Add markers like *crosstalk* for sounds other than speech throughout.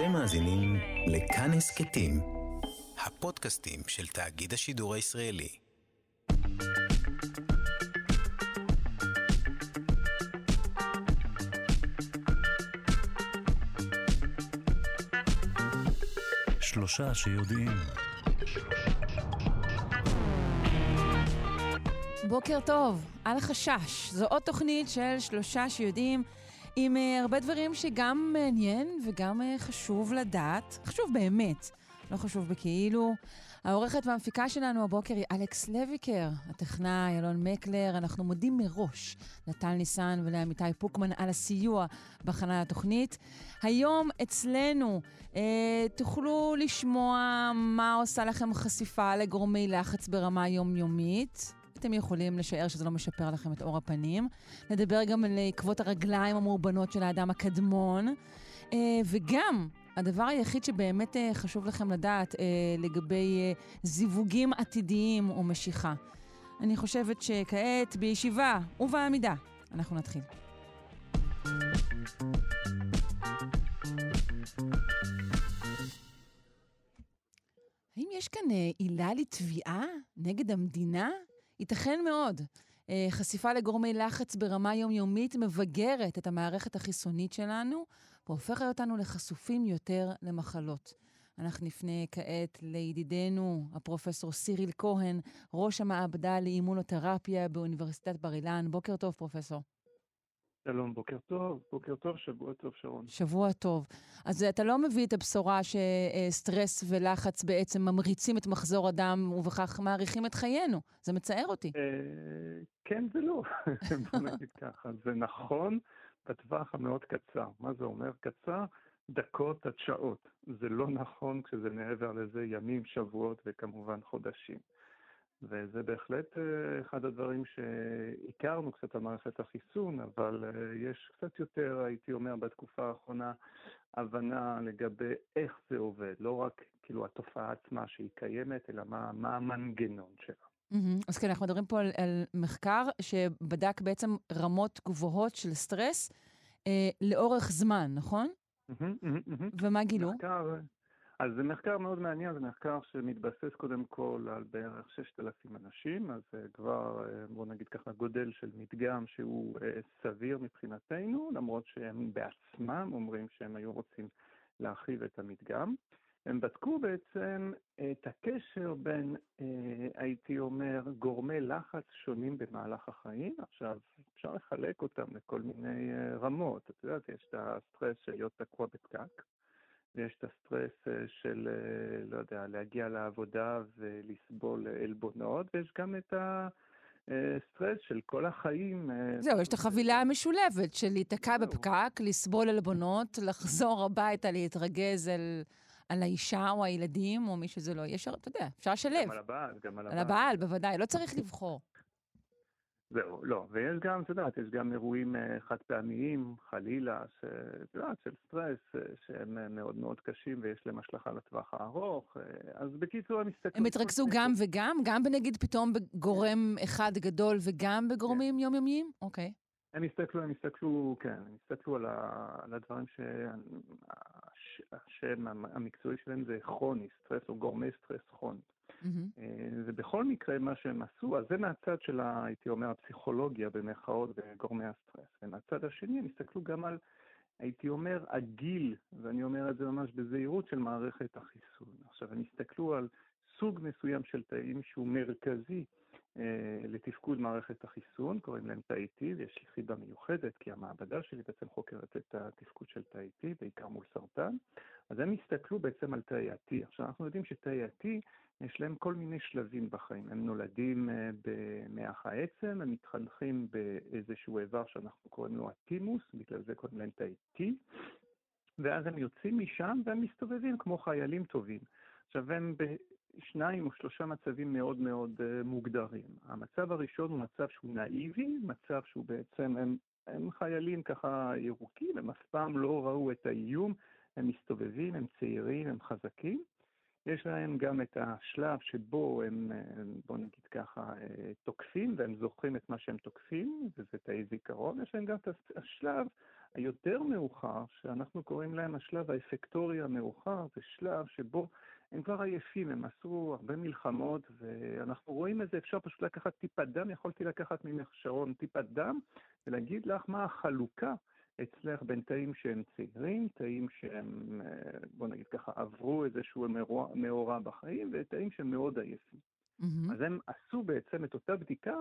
אתם מאזינים לכאן הסכתים, הפודקאסטים של תאגיד השידור הישראלי. שלושה שיודעים. בוקר טוב, על חשש. זו עוד תוכנית של שלושה שיודעים עם uh, הרבה דברים שגם מעניין וגם uh, חשוב לדעת. חשוב באמת, לא חשוב בכאילו. העורכת והמפיקה שלנו הבוקר היא אלכס לויקר, הטכנאי אלון מקלר. אנחנו מודים מראש לטל ניסן ולעמיתי פוקמן על הסיוע בהכנה לתוכנית. היום אצלנו אה, תוכלו לשמוע מה עושה לכם חשיפה לגורמי לחץ ברמה יומיומית. אתם יכולים לשער שזה לא משפר לכם את עור הפנים. נדבר גם על עקבות הרגליים המאובנות של האדם הקדמון. אה, וגם, הדבר היחיד שבאמת אה, חשוב לכם לדעת אה, לגבי זיווגים עתידיים או משיכה. אני חושבת שכעת, בישיבה ובעמידה, אנחנו נתחיל. האם יש כאן עילה לתביעה נגד המדינה? ייתכן מאוד. אה, חשיפה לגורמי לחץ ברמה יומיומית מבגרת את המערכת החיסונית שלנו והופכת אותנו לחשופים יותר למחלות. אנחנו נפנה כעת לידידנו, הפרופסור סיריל כהן, ראש המעבדה לאימונותרפיה באוניברסיטת בר אילן. בוקר טוב, פרופסור. שלום, בוקר טוב, בוקר טוב, שבוע טוב, שרון. שבוע טוב. אז אתה לא מביא את הבשורה שסטרס ולחץ בעצם ממריצים את מחזור הדם ובכך מאריכים את חיינו. זה מצער אותי. אה, כן ולא, *laughs* בוא נגיד ככה. זה נכון בטווח המאוד קצר. מה זה אומר קצר? דקות עד שעות. זה לא נכון כשזה מעבר לזה ימים, שבועות וכמובן חודשים. וזה בהחלט אה, אחד הדברים שהכרנו קצת על מערכת החיסון, אבל אה, יש קצת יותר, הייתי אומר, בתקופה האחרונה, הבנה לגבי איך זה עובד, לא רק כאילו התופעה עצמה שהיא קיימת, אלא מה, מה המנגנון שלה. Mm-hmm. אז כן, אנחנו מדברים פה על, על מחקר שבדק בעצם רמות גבוהות של סטרס אה, לאורך זמן, נכון? Mm-hmm, mm-hmm, ומה גילו? מחקר, אז זה מחקר מאוד מעניין, זה מחקר שמתבסס קודם כל על בערך 6,000 אנשים, אז זה כבר, אה, בוא נגיד ככה, גודל של מדגם שהוא אה, סביר מבחינתנו, למרות שהם בעצמם אומרים שהם היו רוצים להרחיב את המדגם. הם בדקו בעצם את הקשר בין, אה, הייתי אומר, גורמי לחץ שונים במהלך החיים. עכשיו, אפשר לחלק אותם לכל מיני רמות. את יודעת, יש את הסטרס של להיות תקוע בפקק. ויש את הסטרס אה, של, אה, לא יודע, להגיע לעבודה ולסבול עלבונות, ויש גם את הסטרס של כל החיים. אה, זהו, יש את החבילה המשולבת של להיתקע בפקק, לסבול עלבונות, לחזור הביתה, להתרגז על... על האישה או הילדים, או מי שזה לא יהיה, אתה יודע, אפשר לשלב. גם על הבעל, גם על הבעל. על הבעל, בוודאי, לא צריך לבחור. זהו, לא, ויש גם, את יודעת, יש גם אירועים אה, חד פעמיים, חלילה, את יודעת, של סטרס, אה, שהם אה, מאוד מאוד קשים ויש להם השלכה לטווח הארוך. אז בקיצור, הם הסתכלו... הם התרכזו גם וגם? גם בנגיד פתאום בגורם אחד גדול וגם בגורמים כן. יומיומיים? אוקיי. הם הסתכלו, הם הסתכלו, כן, הם הסתכלו על, ה, על הדברים שהשם המקצועי שלהם זה כרוני, סטרס או גורמי סטרס כרוני. Mm-hmm. ובכל מקרה, מה שהם עשו, אז זה מהצד של, הייתי אומר, הפסיכולוגיה במרכאות וגורמי הסטרס. ומהצד השני, הם הסתכלו גם על, הייתי אומר, הגיל, ואני אומר את זה ממש בזהירות, של מערכת החיסון. עכשיו, הם הסתכלו על סוג מסוים של תאים שהוא מרכזי אה, לתפקוד מערכת החיסון, קוראים להם תאי T, ויש לי חיבה מיוחדת, כי המעבדה שלי בעצם חוקרת את התפקוד של תאי T, בעיקר מול סרטן. אז הם הסתכלו בעצם על תאי ה-T. עכשיו, אנחנו יודעים שתאי ה-T, יש להם כל מיני שלבים בחיים. הם נולדים אה, במח העצם, הם מתחנכים באיזשהו איבר שאנחנו קוראים לו הטימוס, בגלל זה קוראים להם תאי T, ואז הם יוצאים משם והם מסתובבים כמו חיילים טובים. עכשיו, הם בשניים או שלושה מצבים מאוד מאוד uh, מוגדרים. המצב הראשון הוא מצב שהוא נאיבי, מצב שהוא בעצם, הם, הם חיילים ככה ירוקים, הם אף פעם לא ראו את האיום, הם מסתובבים, הם צעירים, הם חזקים. יש להם גם את השלב שבו הם, אה, בוא נגיד ככה, אה, תוקפים והם זוכרים את מה שהם תוקפים, וזה תאי זיכרון. יש להם גם את השלב היותר מאוחר, שאנחנו קוראים להם השלב האפקטורי המאוחר, זה שלב שבו הם כבר עייפים, הם עשו הרבה מלחמות, ואנחנו רואים את זה, אפשר פשוט לקחת טיפת דם, יכולתי לקחת ממך שרון טיפת דם, ולהגיד לך מה החלוקה אצלך בין תאים שהם צעירים, תאים שהם, אה, בוא נגיד ככה, עברו איזשהו מאורע בחיים, ותאים שהם מאוד עייפים. Mm-hmm. אז הם עשו בעצם את אותה בדיקה,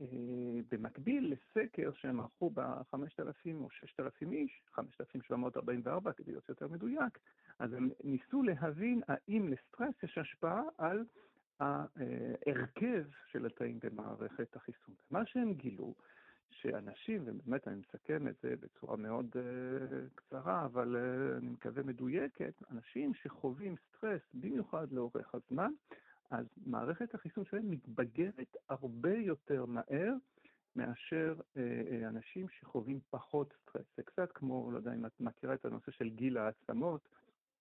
ובמקביל אה, לסקר שהם ערכו ב-5,000 או 6,000 איש, 5,744 כדי להיות יותר מדויק, אז הם ניסו להבין האם לסטרס יש השפעה על ההרכב של התאים במערכת החיסון. מה שהם גילו, שאנשים, ובאמת אני מסכם את זה בצורה מאוד uh, קצרה, אבל uh, אני מקווה מדויקת, אנשים שחווים סטרס, במיוחד לאורך הזמן, אז מערכת החיסון שלהם מתבגרת הרבה יותר מהר מאשר אה, אה, אנשים שחווים פחות סטרס. זה קצת כמו, לא יודע אם את מכירה את הנושא של גיל העצמות,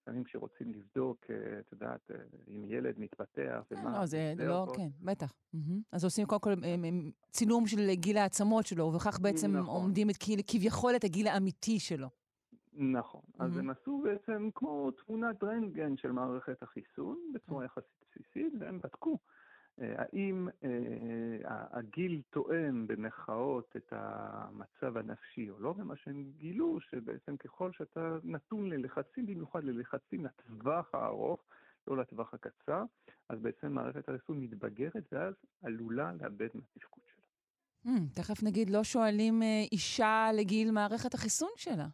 לפעמים כשרוצים לבדוק, אה, את יודעת, אם ילד מתפתח ומה... לא, זה לא, כן, בטח. אז עושים קודם כל צילום של גיל העצמות שלו, וכך בעצם נכון. עומדים את כביכול את הגיל האמיתי שלו. נכון. אז הם עשו בעצם כמו תמונת רנטגן של מערכת החיסון, בצורה יחסית בסיסית, והם בדקו אה, האם אה, הגיל תואם במחאות את המצב הנפשי או לא, ומה שהם גילו שבעצם ככל שאתה נתון ללחצים, במיוחד ללחצים לטווח הארוך, לא לטווח הקצר, אז בעצם מערכת החיסון מתבגרת ואז עלולה לאבד מהתפקוד שלה. Hmm, תכף נגיד, לא שואלים אה, אישה לגיל מערכת החיסון שלה.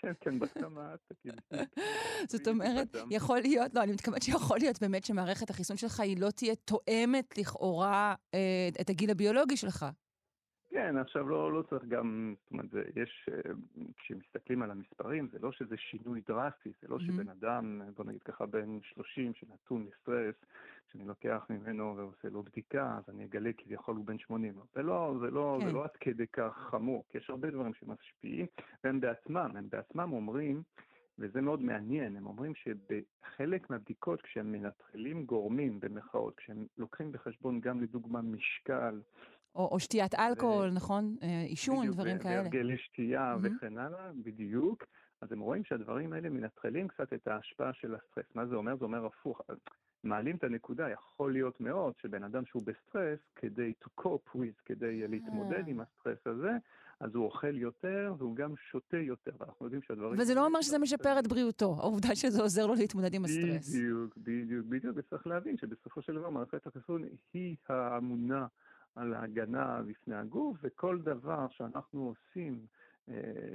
כן, כן, בסכמה, תגיד. *laughs* זאת אומרת, יכול להיות, לא, אני מתכוונת שיכול להיות באמת שמערכת החיסון שלך היא לא תהיה תואמת לכאורה אה, את הגיל הביולוגי שלך. כן, עכשיו לא, לא צריך גם, זאת אומרת, זה, יש, אה, כשמסתכלים על המספרים, זה לא שזה שינוי דרסטי, זה לא mm-hmm. שבן אדם, בוא נגיד ככה, בן 30 שנתון לסטרס, שאני לוקח ממנו ועושה לו בדיקה, אז אני אגלה כביכול הוא בן 80. זה לא, זה לא, כן. זה לא עד כדי כך חמור, כי יש הרבה דברים שמשפיעים, והם בעצמם, הם בעצמם אומרים, וזה מאוד מעניין, הם אומרים שבחלק מהבדיקות, כשהם מנטרלים גורמים, במחאות, כשהם לוקחים בחשבון גם לדוגמה משקל, או, או שתיית אלכוהול, ו... נכון? אה, עישון, דברים ו- כאלה. והרגלי שתייה mm-hmm. וכן הלאה, בדיוק. אז הם רואים שהדברים האלה מנטרלים קצת את ההשפעה של הסטרס. מה זה אומר? זה אומר הפוך. מעלים את הנקודה, יכול להיות מאוד שבן אדם שהוא בסטרס, כדי to cope with, כדי להתמודד עם הסטרס הזה, אז הוא אוכל יותר והוא גם שותה יותר, ואנחנו יודעים שהדברים... וזה לא אומר שזה משפר את בריאותו, העובדה שזה עוזר לו להתמודד עם הסטרס. בדיוק, בדיוק, בדיוק, וצריך להבין שבסופו של דבר מערכת החיסון היא האמונה על ההגנה בפני הגוף, וכל דבר שאנחנו עושים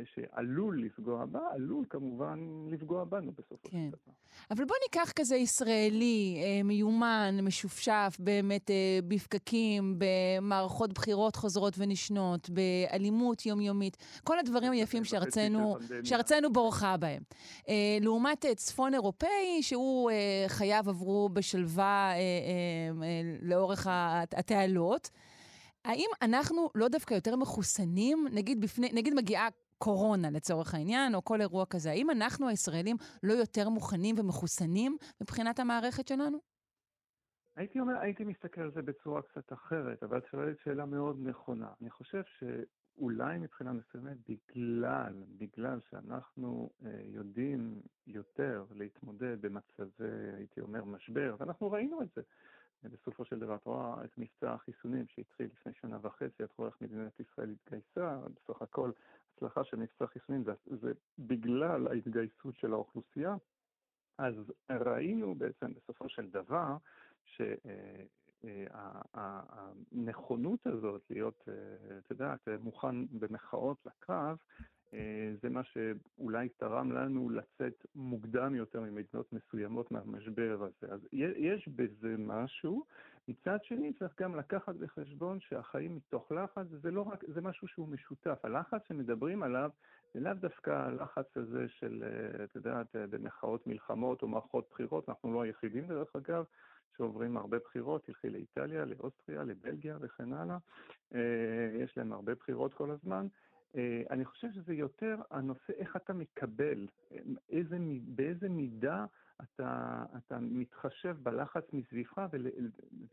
שעלול לפגוע בה, עלול כמובן לפגוע בנו בסופו כן. של דבר. אבל בוא ניקח כזה ישראלי, אה, מיומן, משופשף, באמת אה, בפקקים, במערכות בחירות חוזרות ונשנות, באלימות יומיומית, כל הדברים היפים שארצנו, שארצנו בורחה בהם. לעומת צפון אירופאי, שהוא חייו עברו בשלווה לאורך התעלות. האם אנחנו לא דווקא יותר מחוסנים, נגיד, בפני, נגיד מגיעה קורונה לצורך העניין, או כל אירוע כזה, האם אנחנו הישראלים לא יותר מוכנים ומחוסנים מבחינת המערכת שלנו? הייתי אומר, הייתי מסתכל על זה בצורה קצת אחרת, אבל את שואלת שאלה מאוד נכונה. אני חושב שאולי מבחינה מסוימת, בגלל, בגלל שאנחנו אה, יודעים יותר להתמודד במצבי, הייתי אומר, משבר, ואנחנו ראינו את זה. בסופו של דבר את רואה את מבצע החיסונים שהתחיל לפני שנה וחצי, את רואה איך מדינת ישראל התגייסה, בסך הכל הצלחה של מבצע החיסונים זה, זה בגלל ההתגייסות של האוכלוסייה. אז ראינו בעצם בסופו של דבר שהנכונות הזאת להיות, את יודעת, מוכן במחאות לקרב, אה, זה מה שאולי תרם לנו לצאת מוקדם יותר ממדינות מסוימות מהמשבר הזה. אז יש בזה משהו. מצד שני, צריך גם לקחת בחשבון שהחיים מתוך לחץ זה לא רק, זה משהו שהוא משותף. הלחץ שמדברים עליו זה לאו דווקא הלחץ הזה של, אה, את יודעת, אה, במחאות מלחמות או מערכות בחירות, אנחנו לא היחידים דרך אגב. שעוברים הרבה בחירות, תלכי לאיטליה, לאוסטריה, לבלגיה וכן הלאה. יש להם הרבה בחירות כל הזמן. אה, אני חושב שזה יותר הנושא איך אתה מקבל, איזה, באיזה מידה אתה, אתה מתחשב בלחץ מסביבך ול,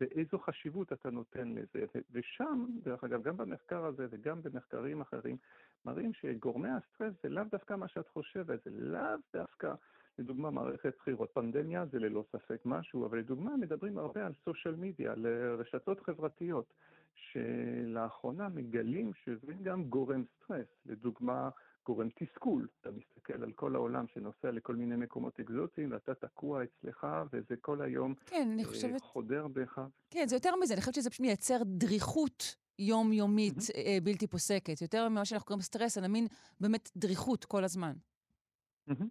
ואיזו חשיבות אתה נותן לזה. ושם, דרך אגב, גם במחקר הזה וגם במחקרים אחרים, מראים שגורמי הסטרס זה לאו דווקא מה שאת חושבת, זה לאו דווקא, לדוגמה, מערכת בחירות. פנדמיה זה ללא ספק משהו, אבל לדוגמה מדברים הרבה על סושיאל מדיה, על רשתות חברתיות, שלאחרונה מגלים שזה גם גורם סטרס. לדוגמה, גורם תסכול. אתה מסתכל על כל העולם שנוסע לכל מיני מקומות אקזוטיים, ואתה תקוע אצלך, וזה כל היום כן, אני אה, חושבת... חודר בך. כן, זה יותר מזה, אני חושבת שזה פשוט מייצר דריכות יומיומית mm-hmm. בלתי פוסקת. יותר ממה שאנחנו קוראים סטרס, אני מין באמת דריכות כל הזמן. Mm-hmm.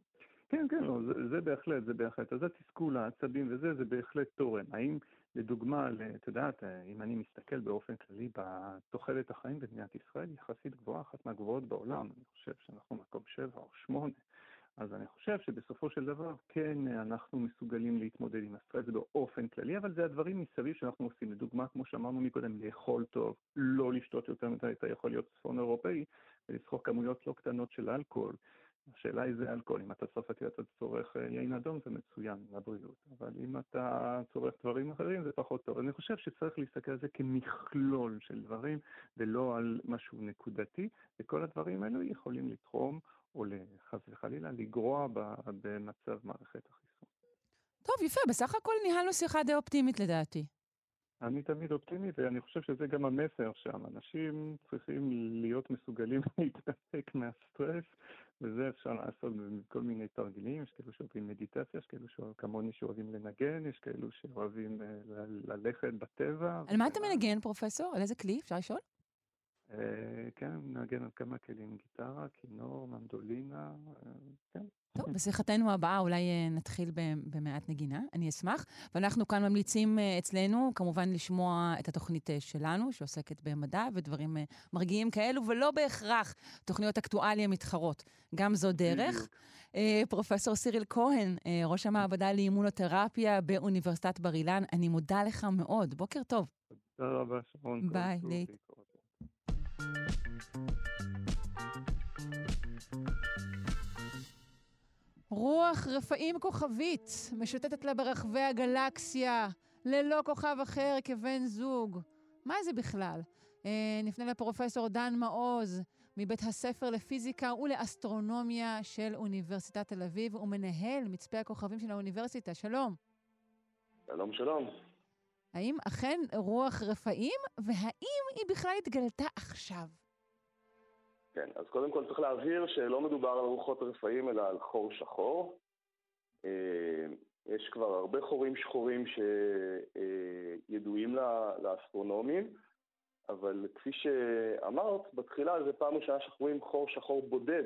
כן, כן, לא, זה, זה בהחלט, זה בהחלט. אז התסכול, העצבים וזה, זה בהחלט תורם. האם לדוגמה, את יודעת, אם אני מסתכל באופן כללי בתוחלת החיים במדינת ישראל, היא יחסית גבוהה, אחת מהגבוהות בעולם, אני חושב שאנחנו מקום שבע או שמונה. אז אני חושב שבסופו של דבר כן אנחנו מסוגלים להתמודד עם הסטרס באופן כללי, אבל זה הדברים מסביב שאנחנו עושים. לדוגמה, כמו שאמרנו מקודם, לאכול טוב, לא לשתות יותר מדי, אתה יכול להיות צפון אירופאי ולצחוק כמויות לא קטנות של אלכוהול. השאלה היא זה אלכוהול, אם אתה צרפתי אתה צורך אה, יין אדום זה מצוין לבריאות, אבל אם אתה צורך דברים אחרים זה פחות טוב. אני חושב שצריך להסתכל על זה כמכלול של דברים ולא על משהו נקודתי, וכל הדברים האלו יכולים לתחום או חס וחלילה לגרוע במצב מערכת החיסון. טוב, יפה, בסך הכל ניהלנו שיחה די אופטימית לדעתי. אני תמיד אופטימי, ואני חושב שזה גם המסר שם. אנשים צריכים להיות מסוגלים *laughs* להתעסק מהסטרס, וזה אפשר לעשות בכל מיני תרגילים. יש כאלו שאוהבים מדיטציה, יש כאלו כמוני שאוהבים לנגן, יש כאלו שאוהבים אה, ללכת בטבע. על מה אתה מנגן, פרופסור? על איזה כלי? אפשר לשאול? אה, כן, נגן על כמה כלים, גיטרה, כינור, מנדולינה, אה, כן. טוב, בשיחתנו הבאה אולי אה, נתחיל במעט נגינה, אני אשמח. ואנחנו כאן ממליצים אצלנו, כמובן, לשמוע את התוכנית שלנו, שעוסקת במדע ודברים מרגיעים כאלו, ולא בהכרח תוכניות אקטואליה מתחרות. גם זו דרך. פרופסור סיריל כהן, ראש המעבדה לאימונותרפיה באוניברסיטת בר אילן, אני מודה לך מאוד. בוקר טוב. תודה רבה, שרון. ביי, ליט. רוח רפאים כוכבית משוטטת לה ברחבי הגלקסיה, ללא כוכב אחר כבן זוג. מה זה בכלל? אה, נפנה לפרופסור דן מעוז מבית הספר לפיזיקה ולאסטרונומיה של אוניברסיטת תל אביב ומנהל מצפה הכוכבים של האוניברסיטה. שלום. שלום, שלום. האם אכן רוח רפאים, והאם היא בכלל התגלתה עכשיו? כן, אז קודם כל צריך להבהיר שלא מדובר על רוחות רפאים, אלא על חור שחור. אה, יש כבר הרבה חורים שחורים שידועים לאסטרונומים, אבל כפי שאמרת, בתחילה זה פעם ראשונה שאנחנו רואים חור שחור בודד.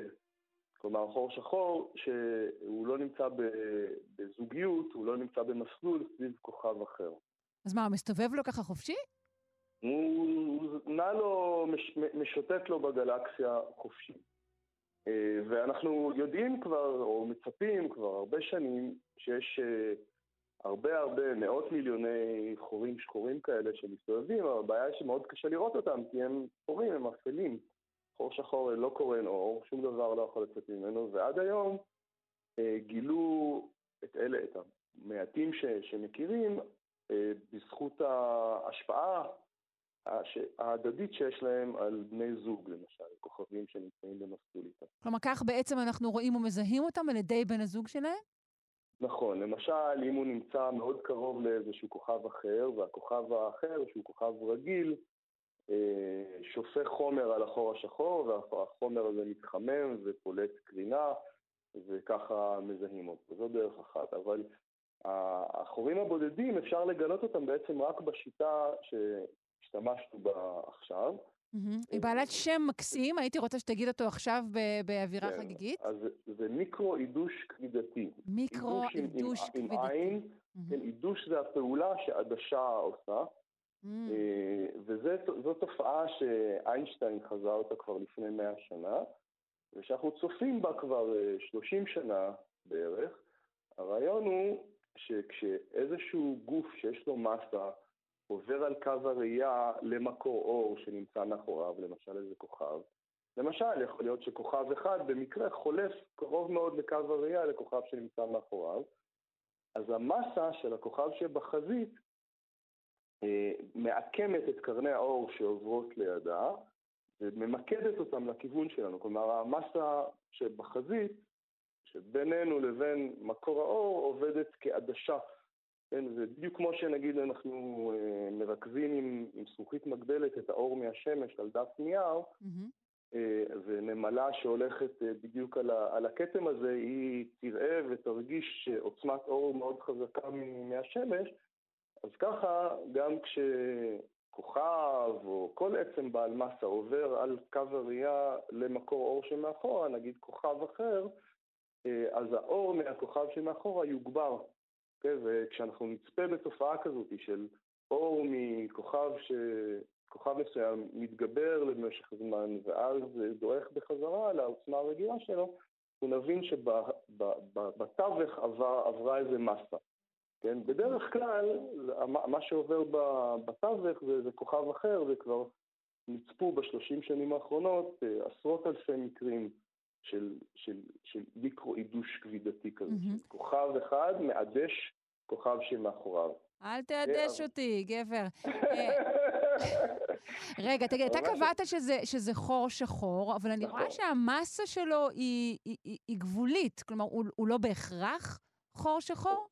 כלומר, חור שחור שהוא לא נמצא בזוגיות, הוא לא נמצא במסלול סביב כוכב אחר. אז מה, הוא מסתובב לו ככה חופשי? הוא נע לו, מש, משוטט לו בגלקסיה חופשי. אה, ואנחנו יודעים כבר, או מצפים כבר הרבה שנים, שיש אה, הרבה הרבה מאות מיליוני חורים שחורים כאלה שמסתובבים, אבל הבעיה היא שמאוד קשה לראות אותם, כי הם חורים, הם אפלים. חור שחור לא קורן אור, שום דבר לא יכול לצאת ממנו, ועד היום אה, גילו את אלה, את המעטים ש, שמכירים, בזכות ההשפעה ההדדית שיש להם על בני זוג, למשל, כוכבים שנמצאים במסלול איתם. כלומר, כך בעצם אנחנו רואים ומזהים אותם על ידי בן הזוג שלהם? נכון, למשל, אם הוא נמצא מאוד קרוב לאיזשהו כוכב אחר, והכוכב האחר, שהוא כוכב רגיל, אה, שופך חומר על החור השחור, והחומר הזה מתחמם ופולט קרינה, וככה מזהים אותו. זו דרך אחת. אבל החורים הבודדים, אפשר לגלות אותם בעצם רק בשיטה שהשתמשנו בה עכשיו. היא בעלת שם מקסים, הייתי רוצה שתגיד אותו עכשיו באווירה כן, חגיגית. אז זה מיקרו-עידוש כבידתי. מיקרו-עידוש כבידתי. עם עין, כן, עידוש זה הפעולה שעדשה עושה. אה, וזו תופעה שאיינשטיין חזה אותה כבר לפני מאה שנה, ושאנחנו צופים בה כבר 30 אה, שנה בערך. הרעיון הוא שכשאיזשהו גוף שיש לו מסה עובר על קו הראייה למקור אור שנמצא מאחוריו, למשל איזה כוכב, למשל, יכול להיות שכוכב אחד במקרה חולף קרוב מאוד לקו הראייה לכוכב שנמצא מאחוריו, אז המסה של הכוכב שבחזית אה, מעקמת את קרני האור שעוברות לידה וממקדת אותם לכיוון שלנו. כלומר, המסה שבחזית, שבינינו לבין מקור האור, עובדת כעדשה. כן, זה בדיוק כמו שנגיד אנחנו אה, מרכזים עם, עם זכוכית מגדלת את האור מהשמש על דף נייר, mm-hmm. אה, ונמלה שהולכת אה, בדיוק על, ה, על הכתם הזה, היא תראה ותרגיש עוצמת אור מאוד חזקה מהשמש, אז ככה גם כשכוכב או כל עצם בעל מסה עובר על קו הראייה למקור אור שמאחורה, נגיד כוכב אחר, אז האור מהכוכב שמאחורה יוגבר. כן? וכשאנחנו נצפה בתופעה כזאת של אור מכוכב ש... כוכב מסוים מתגבר למשך זמן ואז דועך בחזרה לעוצמה הרגילה שלו, אנחנו נבין שבתווך עבר, עברה איזה מסה. כן? בדרך כלל, מה שעובר בתווך זה, זה כוכב אחר, וכבר נצפו בשלושים שנים האחרונות אה, עשרות אלפי מקרים של, של, של מיקרו-עידוש כבידתי כזה. Mm-hmm. כוכב אחד מעדש כוכב שמאחוריו. אל תעדש אותי, גבר. *laughs* רגע, תגיד, אתה קבעת שזה, חור שחור, אבל אני רואה נכון. שהמסה שלו היא, גבולית. כלומר, הוא, לא בהכרח חור שחור?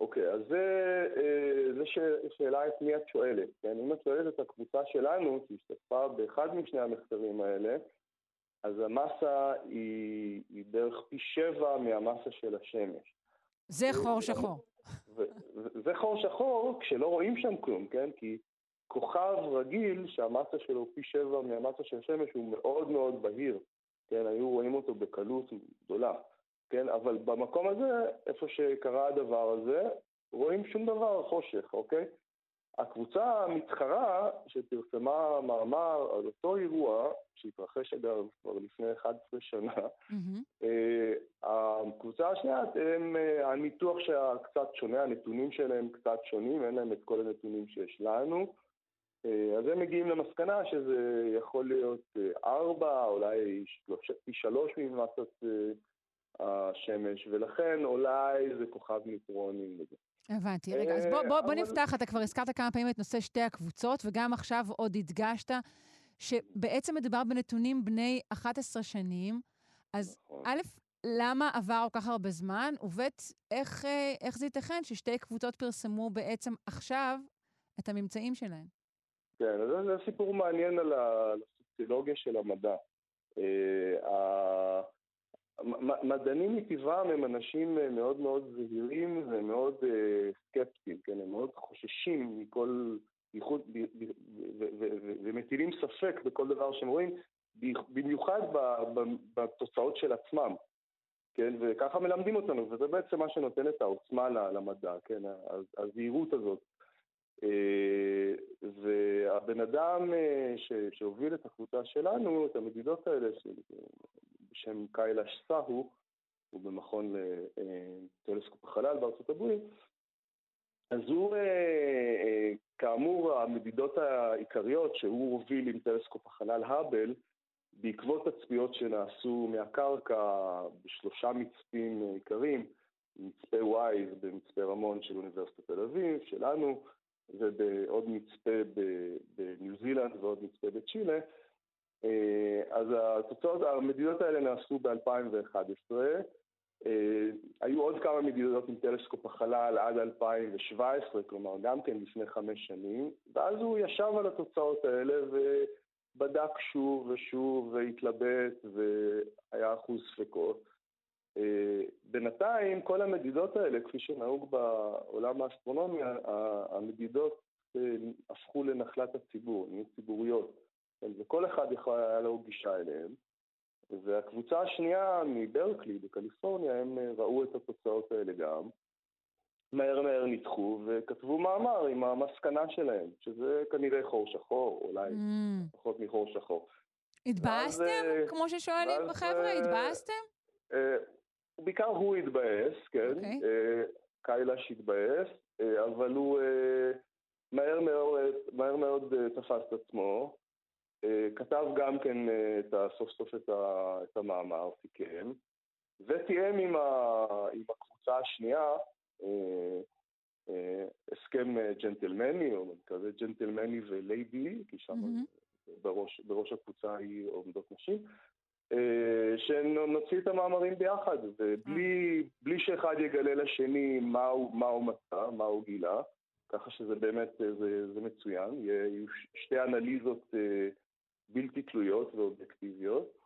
אוקיי, אז זו אה, שאלה את מי את שואלת. כן? אם את שואלת את הקבוצה שלנו, שהשתתפה באחד משני המחקרים האלה, אז המסה היא, היא בערך פי שבע מהמסה של השמש. זה חור שחור. זה חור שחור כשלא רואים שם כלום, כן? כי כוכב רגיל, שהמסה שלו פי שבע מהמסה של השמש, הוא מאוד מאוד בהיר, כן? היו רואים אותו בקלות גדולה, כן? אבל במקום הזה, איפה שקרה הדבר הזה, רואים שום דבר חושך, אוקיי? הקבוצה המתחרה שפרסמה מאמר על אותו אירוע, שהתרחש אגב כבר לפני 11 שנה, mm-hmm. הקבוצה השנייה, הם, אה, הניתוח שלה קצת שונה, הנתונים שלהם קצת שונים, אין להם את כל הנתונים שיש לנו. אה, אז הם מגיעים למסקנה שזה יכול להיות ארבע, אולי פי שלוש ממסת השמש, ולכן אולי זה כוכב ניטרונים וזה. הבנתי. רגע, אז בוא, בוא, בוא נפתח, אתה כבר הזכרת כמה פעמים את נושא שתי הקבוצות, וגם עכשיו עוד הדגשת שבעצם מדובר בנתונים בני 11 שנים. אז נכון. א', למה עבר כל כך הרבה זמן, וב', איך, אה, איך זה ייתכן ששתי קבוצות פרסמו בעצם עכשיו את הממצאים שלהם? כן, אז זה סיפור מעניין על הסוציולוגיה של המדע. Uh, מדענים מטבעם הם אנשים אה, מאוד מאוד זהירים ומאוד uh, סקפטיים, כן? הם מאוד חוששים מכל, ומטילים ספק בכל דבר שהם רואים, במיוחד בתוצאות של עצמם, כן? וככה מלמדים אותנו, וזה בעצם מה שנותן את העוצמה למדע, כן? הזהירות הזאת. אה, והבן אדם שהוביל את הקבוצה שלנו, את המדידות האלה, בשם קיילה סהו, הוא במכון לטלסקופ החלל בארצות הברית, אז הוא, אה, אה, כאמור, המדידות העיקריות שהוא הוביל עם טלסקופ החלל האבל, בעקבות תצפיות שנעשו מהקרקע בשלושה מצפים עיקריים, מצפה ווייז במצפה רמון של אוניברסיטת תל אביב, שלנו, ובעוד מצפה בניו זילנד ועוד מצפה בצ'ילה, אה, אז התוצאות, המדידות האלה נעשו ב-2011. אה, היו עוד כמה מדידות עם טלסקופ החלל עד 2017, כלומר גם כן לפני חמש שנים, ואז הוא ישב על התוצאות האלה ובדק שוב ושוב והתלבט והיה אחוז ספקות. אה, בינתיים כל המדידות האלה, כפי שנהוג בעולם האסטרונומיה, המדידות הפכו לנחלת הציבור, נהיו ציבוריות. כן, וכל אחד יכול היה לו גישה אליהם. והקבוצה השנייה מברקלי בקליפורניה, הם אה, ראו את התוצאות האלה גם. מהר מהר ניתחו וכתבו מאמר עם המסקנה שלהם, שזה כנראה חור שחור, אולי mm. פחות מחור שחור. התבאסתם? אה, כמו ששואלים בחבר'ה, אה, התבאסתם? בעיקר הוא התבאס, כן. Okay. אוקיי. קיילש התבאס, אבל הוא מהר מאוד, מהר מאוד תפס את עצמו, אה, כתב גם כן אה, את סוף סוף את, ה, את המאמר, סיכם, ותיאם עם, ה, עם הקבוצה השנייה הסכם ג'נטלמני, או כזה ג'נטלמני וליידי, כי שם mm-hmm. בראש, בראש הקבוצה היא עומדות נשים, שנוציא את המאמרים ביחד, ובלי mm. שאחד יגלה לשני מה הוא, מה הוא מצא, מה הוא גילה, ככה שזה באמת, זה, זה מצוין, יהיו שתי אנליזות בלתי תלויות ואובייקטיביות.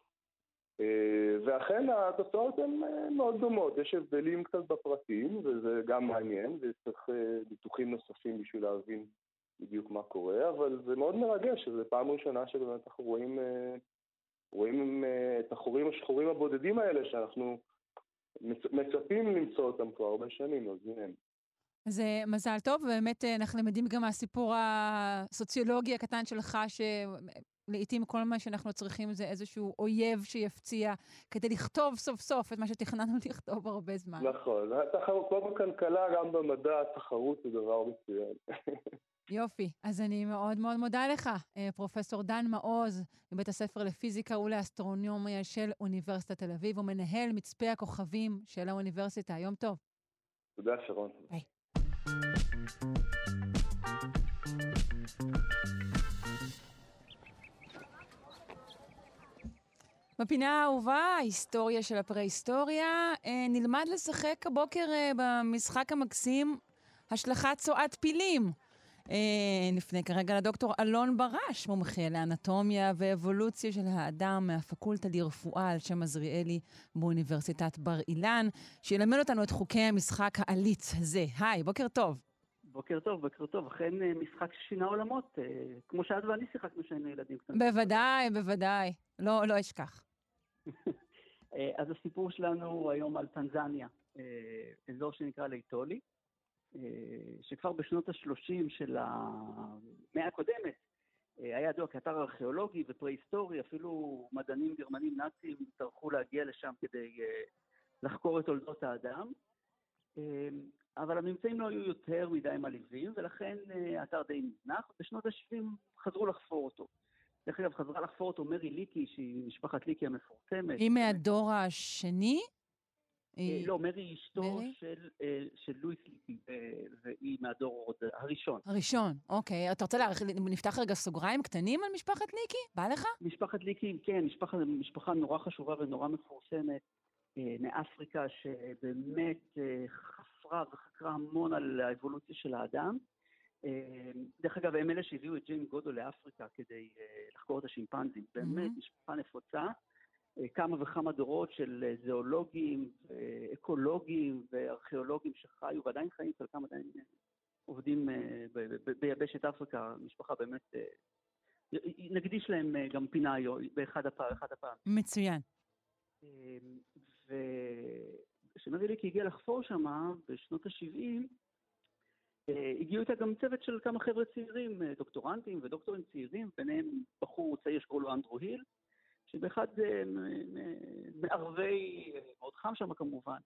אה, ואכן התוצאות הן אה, מאוד דומות, יש הבדלים קצת בפרטים וזה גם מעניין וצריך אה, ניתוחים נוספים בשביל להבין בדיוק מה קורה, אבל זה מאוד מרגש, זו פעם ראשונה שבאמת אנחנו רואים, רואים את החורים השחורים הבודדים האלה שאנחנו מצפים למצוא אותם כבר הרבה שנים, אז הנה. אז מזל טוב, ובאמת אנחנו למדים גם מהסיפור הסוציולוגי הקטן שלך, לעתים כל מה שאנחנו צריכים זה איזשהו אויב שיפציע כדי לכתוב סוף סוף את מה שתכננו *laughs* לכתוב הרבה זמן. נכון, התחרות, כמו בכלכלה, גם במדע, התחרות זה דבר מצוין. יופי. אז אני מאוד מאוד מודה לך, אה, פרופ' דן מעוז, מבית הספר לפיזיקה ולאסטרונומיה של אוניברסיטת תל אביב, ומנהל מצפה הכוכבים של האוניברסיטה. יום טוב. תודה, שרון. ביי. בפינה האהובה, ההיסטוריה של הפרה-היסטוריה, אה, נלמד לשחק הבוקר אה, במשחק המקסים השלכת צואת פילים. אה, נפנה כרגע לדוקטור אלון ברש, מומחה לאנטומיה ואבולוציה של האדם מהפקולטה לרפואה על שם עזריאלי באוניברסיטת בר אילן, שילמד אותנו את חוקי המשחק העליץ הזה. היי, בוקר טוב. בוקר טוב, בוקר טוב. אכן משחק ששינה עולמות, כמו שאת ואני שיחקנו כשהיינו ילדים קטנים. בוודאי, בוודאי. לא, לא אשכח. אה, אז הסיפור שלנו הוא היום על טנזניה, אה, אזור שנקרא ליטולי, אה, שכבר בשנות ה-30 של המאה הקודמת היה ידוע כאתר ארכיאולוגי ופרה-היסטורי, אפילו מדענים גרמנים נאצים טרחו להגיע לשם כדי לחקור את תולדות האדם. אבל הממצאים לא היו יותר מדי מלהיבים, ולכן האתר די נזנח. בשנות ה-70 חזרו לחפור אותו. דרך אגב, חזרה לחפור אותו מרי ליקי, שהיא משפחת ליקי המפורסמת. היא מהדור השני? אה, לא, מרי היא אשתו של, אה, של לואיס ליקי, אה, והיא מהדור הראשון. הראשון, אוקיי. אתה רוצה להעריך, נפתח רגע סוגריים קטנים על משפחת ליקי? בא לך? משפחת ליקי, כן, משפחה, משפחה נורא חשובה ונורא מפורסמת מאפריקה, שבאמת חפרה וחקרה המון על האבולוציה של האדם. אמ, דרך אגב, הם אלה שהביאו את ג'ים גודו לאפריקה כדי אה, לחקור את השימפנזים. באמת, משפחה נפוצה. אה, כמה וכמה דורות של אה, זואולוגים, אקולוגים וארכיאולוגים שחיו ועדיין חיים, חלקם עדיין עובדים ביבשת אפריקה, משפחה באמת, נקדיש להם גם פינה באחד הפעם. מצוין. אמ, וכשמרי ליקי הגיע לחפור שם בשנות ה-70, אה, הגיעו איתה גם צוות של כמה חבר'ה צעירים, אה, דוקטורנטים ודוקטורים צעירים, ביניהם בחור צעיר שקוראים לו אנדרו היל, שבאחד אה, מערבי, מאוד חם שם כמובן,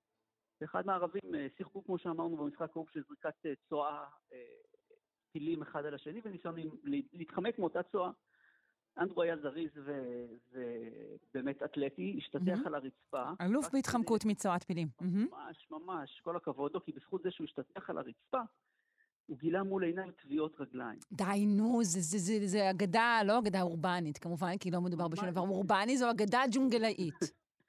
באחד מהערבים שיחקו, כמו שאמרנו, במשחק ההוא של זריקת צואה, פילים אחד על השני, וניסיון להתחמק מאותה צואה. אנדרו היה זריז ובאמת אתלטי, השתטח על הרצפה. אלוף בהתחמקות מצואת פילים. ממש, ממש, כל הכבוד לו, כי בזכות זה שהוא השתטח על הרצפה, הוא גילה מול עיניו טביעות רגליים. די, נו, זה, זה, זה, זה אגדה, לא אגדה אורבנית, כמובן, כי לא מדובר בשום דבר אורבני, זו אגדה ג'ונגלאית.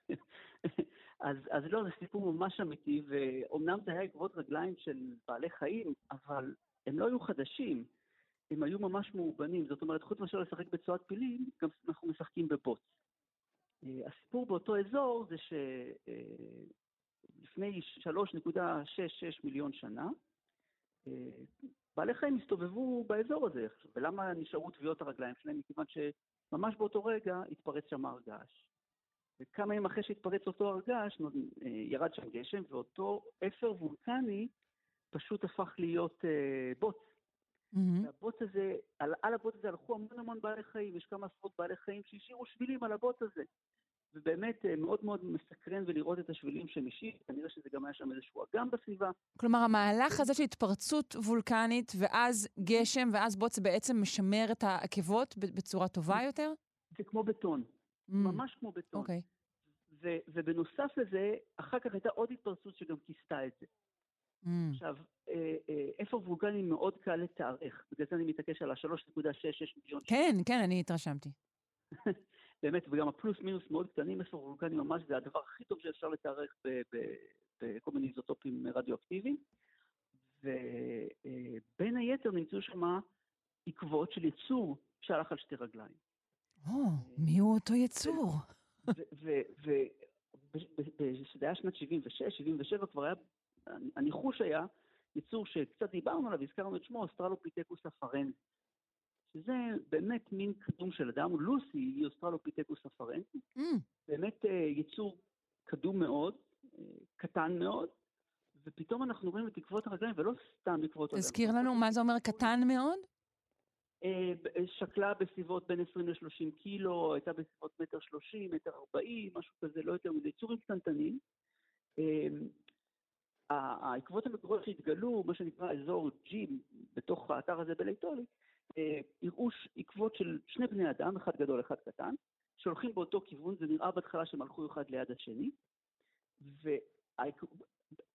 *laughs* אז, אז לא, זה סיפור ממש אמיתי, ואומנם זה היה עקבות רגליים של בעלי חיים, אבל הם לא היו חדשים, הם היו ממש מאובנים. זאת אומרת, חוץ מאשר לשחק בצואת פילים, גם אנחנו משחקים בבוץ. אה, הסיפור באותו אזור זה שלפני אה, 3.66 מיליון שנה, בעלי חיים הסתובבו באזור הזה, ולמה נשארו טביעות הרגליים שלהם? מכיוון שממש באותו רגע התפרץ שם הר געש. וכמה ימים אחרי שהתפרץ אותו הר געש, ירד שם גשם, ואותו אפר וולקני פשוט הפך להיות uh, בוץ. Mm-hmm. והבוץ הזה, על, על הבוץ הזה הלכו המון המון בעלי חיים, יש כמה עשרות בעלי חיים שהשאירו שבילים על הבוץ הזה. ובאמת אה, מאוד מאוד מסקרן ולראות את השבילים שהם השאיר, כנראה שזה גם היה שם איזשהו אגם בסביבה. כלומר, המהלך הזה של התפרצות וולקנית, ואז גשם, ואז בוץ בעצם משמר את העקבות בצורה טובה יותר? זה כמו בטון, mm. ממש כמו בטון. אוקיי. Okay. ובנוסף לזה, אחר כך הייתה עוד התפרצות שגם כיסתה את זה. Mm. עכשיו, אה, אה, איפה וולקנים מאוד קל לתארך, בגלל זה אני מתעקש על ה-3.66 מיליון. כן, כן, אני התרשמתי. *laughs* באמת, וגם הפלוס מינוס מאוד קטנים, איפה וולקנים ממש זה הדבר הכי טוב שאפשר לתארך בכל מיני איזוטופים רדיואקטיביים. ובין היתר נמצאו שם עקבות של יצור שהלך על שתי רגליים. או, מי הוא אותו יצור? וזה היה שנת 76, 77, כבר היה, הניחוש היה יצור שקצת דיברנו עליו, הזכרנו את שמו, אוסטרלופיטקוס אפרנזיס. שזה באמת מין קדום של אדם, לוסי היא אוסטרלופיטקוס אפרנזיס. Mm. באמת אה, יצור קדום מאוד, אה, קטן מאוד, ופתאום אנחנו רואים את עקבות הרגליים, ולא סתם עקבות הרגליים. תזכיר לנו, מה זה אומר קטן מאוד? אה, שקלה בסביבות בין 20 ל-30 קילו, הייתה בסביבות מטר 30, מטר 40, משהו כזה, לא יותר מזה, יצורים קטנטנים. העקבות המקוריות שהתגלו, מה שנקרא אזור G בתוך האתר הזה בליטולי, הראו עקבות של שני בני אדם, אחד גדול, אחד קטן, שהולכים באותו כיוון, זה נראה בהתחלה שהם הלכו אחד ליד השני,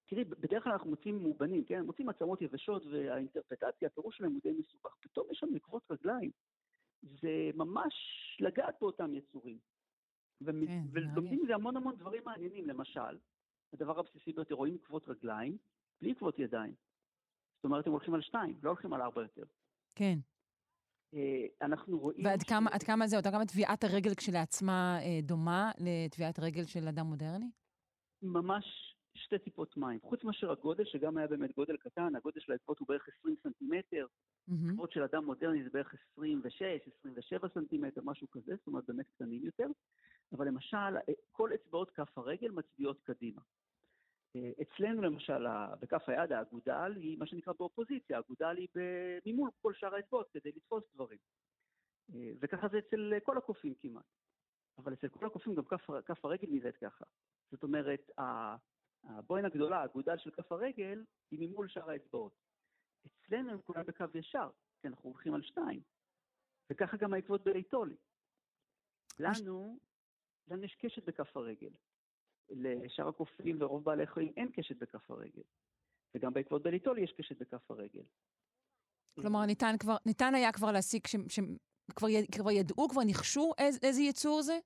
תראי, בדרך כלל אנחנו מוצאים מאובנים, כן? מוצאים עצמות יבשות והאינטרפטציה, הפירוש שלהם הוא די מסובך. פתאום יש שם עקבות רגליים. זה ממש לגעת באותם יצורים. כן, ולומדים מזה המון המון דברים מעניינים. למשל, הדבר הבסיסי ביותר, רואים עקבות רגליים בלי עקבות ידיים. זאת אומרת, הם הולכים על שתיים, לא הולכים על ארבע יותר. כן. אה, אנחנו רואים... ועד ש... כמה, כמה זה, אותה כמה טביעת הרגל כשלעצמה אה, דומה לטביעת רגל של אדם מודרני? ממש שתי טיפות מים. חוץ מאשר הגודל, שגם היה באמת גודל קטן, הגודל של העקבות הוא בערך 20 סנטימטר, עקבות mm-hmm. של אדם מודרני זה בערך 26, 27 סנטימטר, משהו כזה, זאת אומרת באמת קטנים יותר. אבל למשל, אה, כל אצבעות כף הרגל מצביעות קדימה. אה, אצלנו למשל, בכף היד האגודל היא מה שנקרא באופוזיציה, האגודל היא ממול כל שאר האצבעות כדי לתפוס דברים. אה, וככה זה אצל כל הקופים כמעט. אבל אצל כל הקופים גם כף, כף הרגל נראית ככה. זאת אומרת, הבוין הגדולה, האגודל של כף הרגל, היא ממול שאר האצבעות. אצלנו הם כולם בקו ישר, כי אנחנו הולכים על שתיים. וככה גם העקבות בליטולי. לנו, לנו יש קשת בכף הרגל. לשאר הקופים ורוב בעלי החיים אין קשת בכף הרגל. וגם בעקבות בליטול יש קשת בכף הרגל. כלומר, ניתן, כבר, ניתן היה כבר להסיק, שכבר כבר ידעו, כבר ניחשו איז, איזה יצור זה?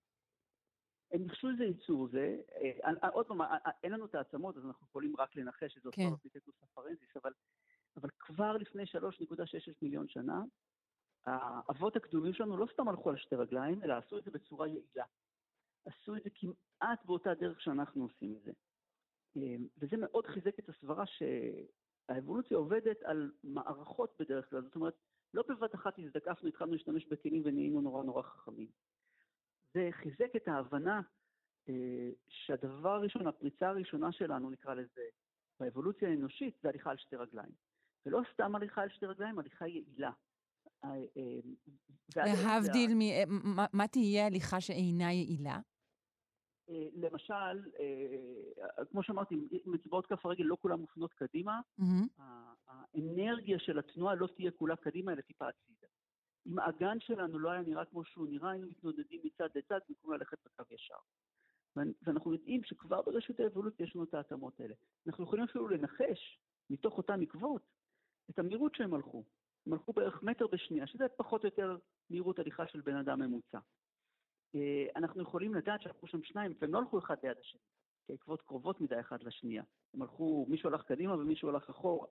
הם ניחשו איזה יצור זה. אה, אה, עוד פעם, אה, אין לנו את העצמות, אז אנחנו יכולים רק לנחש שזאת כן. אוסטרלופיטקוס אפרנזיס, אבל, אבל כבר לפני 3.66 מיליון שנה, האבות הקדומים שלנו לא סתם הלכו על שתי רגליים, אלא עשו את זה בצורה יעילה. עשו את זה כמעט באותה דרך שאנחנו עושים את זה. אמ, וזה מאוד חיזק את הסברה שהאבולוציה עובדת על מערכות בדרך כלל, זאת אומרת, לא בבת אחת הזדקפנו, התחלנו להשתמש בכלים ונהיינו נורא נורא חכמים. זה חיזק את ההבנה אה, שהדבר הראשון, הפריצה הראשונה שלנו, נקרא לזה, באבולוציה האנושית, זה הליכה על שתי רגליים. ולא סתם הליכה על שתי רגליים, הליכה יעילה. אה, אה, להבדיל מ... מה תהיה הליכה שאינה יעילה? אה, למשל, אה, כמו שאמרתי, אם אצבעות כף הרגל לא כולן מופנות קדימה, mm-hmm. האנרגיה של התנועה לא תהיה כולה קדימה, אלא טיפה הצידה. אם האגן שלנו לא היה נראה כמו שהוא נראה, היינו מתנודדים מצד לצד במקום ללכת בקו ישר. ואנחנו יודעים שכבר ברשות האבולוציה יש לנו את ההתאמות האלה. אנחנו יכולים אפילו לנחש, מתוך אותן עקבות, את המהירות שהם הלכו. הם הלכו בערך מטר בשנייה, שזה פחות או יותר מהירות הליכה של בן אדם ממוצע. אה, אנחנו יכולים לדעת שהלכו שם שניים, והם לא הלכו אחד ליד השני, כי העקבות קרובות מדי אחד לשנייה. הם הלכו, מישהו הלך קדימה ומישהו הלך אחורה.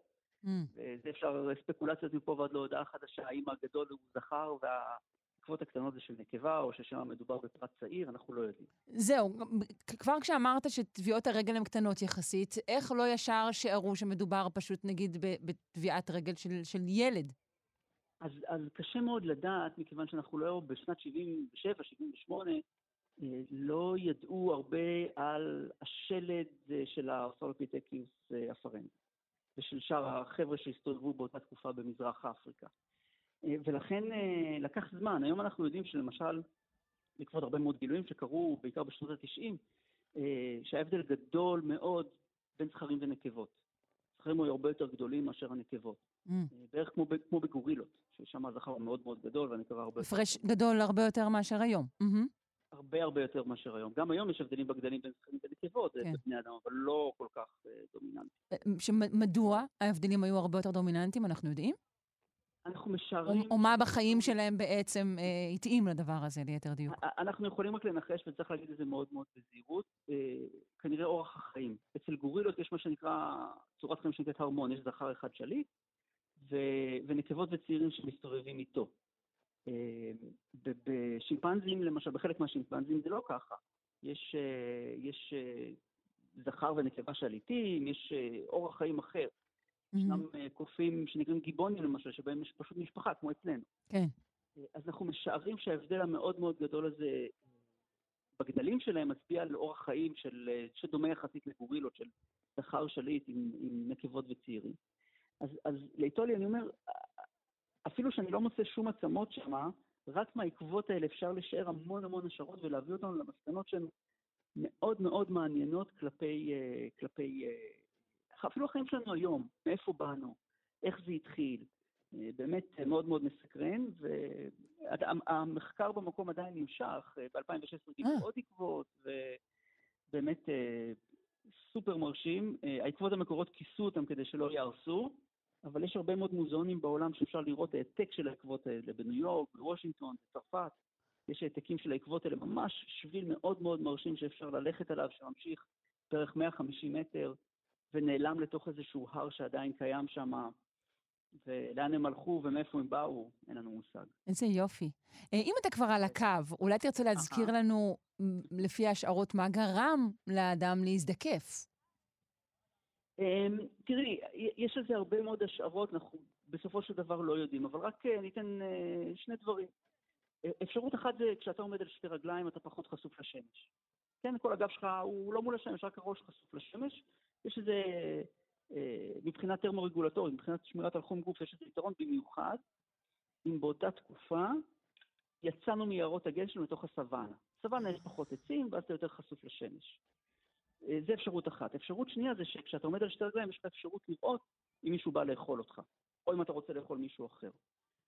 Mm. וזה אפשר ספקולציות מפה ועד להודעה חדשה, האם הגדול הוא זכר והעקבות הקטנות זה של נקבה, או ששם מדובר בפרט צעיר, אנחנו לא יודעים. זהו, כבר כשאמרת שטביעות הרגל הן קטנות יחסית, איך לא ישר שיערו שמדובר פשוט נגיד בטביעת רגל של, של ילד? אז, אז קשה מאוד לדעת, מכיוון שאנחנו לא בשנת 77, 78, אה, לא ידעו הרבה על השלד אה, של האוסטרלופיטקיוס אה, אפרנסיס, ושל שאר החבר'ה שהסתובבו באותה תקופה במזרח אפריקה. ולכן לקח זמן. היום אנחנו יודעים שלמשל, בעקבות הרבה מאוד גילויים שקרו בעיקר בשנות ה-90, שההבדל גדול מאוד בין זכרים ונקבות. זכרים היו הרבה יותר גדולים מאשר הנקבות. Mm. בערך כמו, כמו בגורילות, ששם הזכר מאוד מאוד גדול והנקבה הרבה יותר... הפרש גדול הרבה יותר מאשר היום. Mm-hmm. הרבה הרבה יותר מאשר היום. גם היום יש הבדלים בגדלים בין זכרים ונקבות כן. בבני אדם, אבל לא כל כך אה, דומיננטי. מדוע ההבדלים היו הרבה יותר דומיננטיים, אנחנו יודעים? אנחנו או, משערים... או מה בחיים שלהם בעצם אה, התאים לדבר הזה, ליתר דיוק? אנחנו יכולים רק לנחש, וצריך להגיד את זה מאוד מאוד בזהירות, אה, כנראה אורח החיים. אצל גורילות יש מה שנקרא, צורת חיים שנקראת הרמון, יש זכר אחד שליט, ו- ונקבות וצעירים שמסתובבים איתו. אה, בשימפנזים, למשל, בחלק מהשימפנזים זה לא ככה. יש, אה, יש אה, זכר ונקבה שליטים, יש אה, אורח חיים אחר. ישנם אה, קופים שנקראים גיבונים למשל, שבהם יש פשוט משפחה, כמו אצלנו. כן. אה, אז אנחנו משערים שההבדל המאוד מאוד גדול הזה אה, בגדלים שלהם מצביע על אורח חיים של, שדומה יחסית לגורילות, של זכר שליט עם, עם נקבות וצעירים. אז, אז לאיטולי אני אומר, אפילו שאני לא מוצא שום עצמות שמה, רק מהעקבות האלה אפשר לשער המון המון השערות ולהביא אותנו למסקנות שהן מאוד מאוד מעניינות כלפי, כלפי אפילו החיים שלנו היום, מאיפה באנו, איך זה התחיל. אה, באמת אה, מאוד מאוד מסקרן, והמחקר במקום עדיין נמשך. אה, ב-2016 גיבו. עוד עקבות, ובאמת סופר מרשים. העקבות המקורות כיסו אותם כדי שלא יהרסו, אבל יש הרבה מאוד מוזיאונים בעולם שאפשר לראות העתק של העקבות האלה, בניו יורק, בוושינגטון, בצרפת. יש העתקים של העקבות האלה, ממש שביל מאוד מאוד מרשים שאפשר ללכת עליו, שממשיך בערך 150 מטר, ונעלם לתוך איזשהו הר שעדיין קיים שם, ולאן הם הלכו ומאיפה הם באו, אין לנו מושג. איזה יופי. אה, אם אתה כבר על הקו, אולי תרצה להזכיר. לנו, לפי ההשערות, מה גרם לאדם להזדקף? אמ, תראי, יש על זה הרבה מאוד השערות, אנחנו בסופו של דבר לא יודעים, אבל רק אה, ניתן אה, שני דברים. אפשרות אחת זה כשאתה עומד על שתי רגליים אתה פחות חשוף לשמש. כן, כל הגב שלך הוא לא מול השמש, רק הראש חשוף לשמש. יש איזה, אה, מבחינת טרמורגולטורית, מבחינת שמירת על חום גוף, יש איזה יתרון במיוחד, אם באותה תקופה יצאנו מיערות הגשם לתוך הסוואנה. סוואנה יש פחות עצים, ואז אתה יותר חשוף לשמש. אה, זה אפשרות אחת. אפשרות שנייה זה שכשאתה עומד על שתי רגליים, יש לך אפשרות לראות אם מישהו בא לאכול אותך, או אם אתה רוצה לאכול מישהו אחר.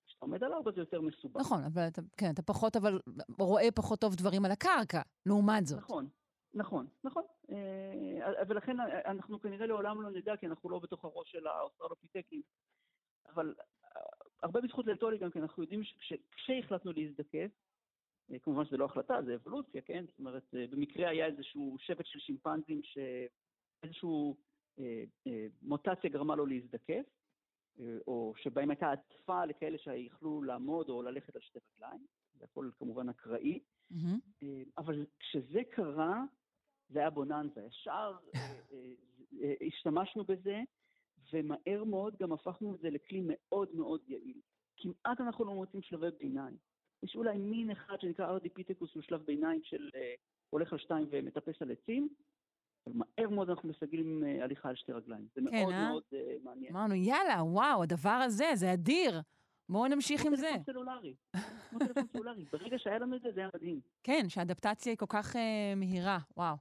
כשאתה עומד על ארבע זה יותר מסובך. נכון, אבל אתה, כן, אתה פחות, אבל רואה פחות טוב דברים על הקרקע, לעומת זאת. נכון, נכון, נכון. אה, ולכן אנחנו כנראה לעולם לא נדע, כי אנחנו לא בתוך הראש של האוסטרלופיטקים. אבל אה, הרבה בזכות לטולי גם, כי אנחנו יודעים שכשהחלטנו להזדקף, אה, כמובן שזה לא החלטה, זה אבולוציה, כן? זאת אומרת, אה, במקרה היה איזשהו שבט של שימפנזים שאיזשהו אה, אה, מוטציה גרמה לו להזדקף, אה, או שבהם הייתה עטפה לכאלה שיכלו לעמוד או ללכת על שתי רגליים, זה הכל כמובן אקראי. אה, אבל כשזה קרה, זה היה בוננזה. ישר אה, אה, אה, השתמשנו בזה, ומהר מאוד גם הפכנו את זה לכלי מאוד מאוד יעיל. כמעט אנחנו לא מוצאים שלבי ביניים. יש אולי מין אחד שנקרא ארדיפיטקוס, הוא שלב ביניים של הולך על שתיים ומטפס על עצים, אבל מהר מאוד אנחנו מסגלים הליכה על שתי רגליים. זה כן, מאוד אה? מאוד מעניין. אמרנו, יאללה, וואו, הדבר הזה, זה אדיר. בואו נמשיך עם כמו זה. טלפון סלולרי. כמו טלפון סלולרי. ברגע שהיה לנו את זה, זה היה מדהים. כן, שהאדפטציה היא כל כך אה, מהירה, וואו.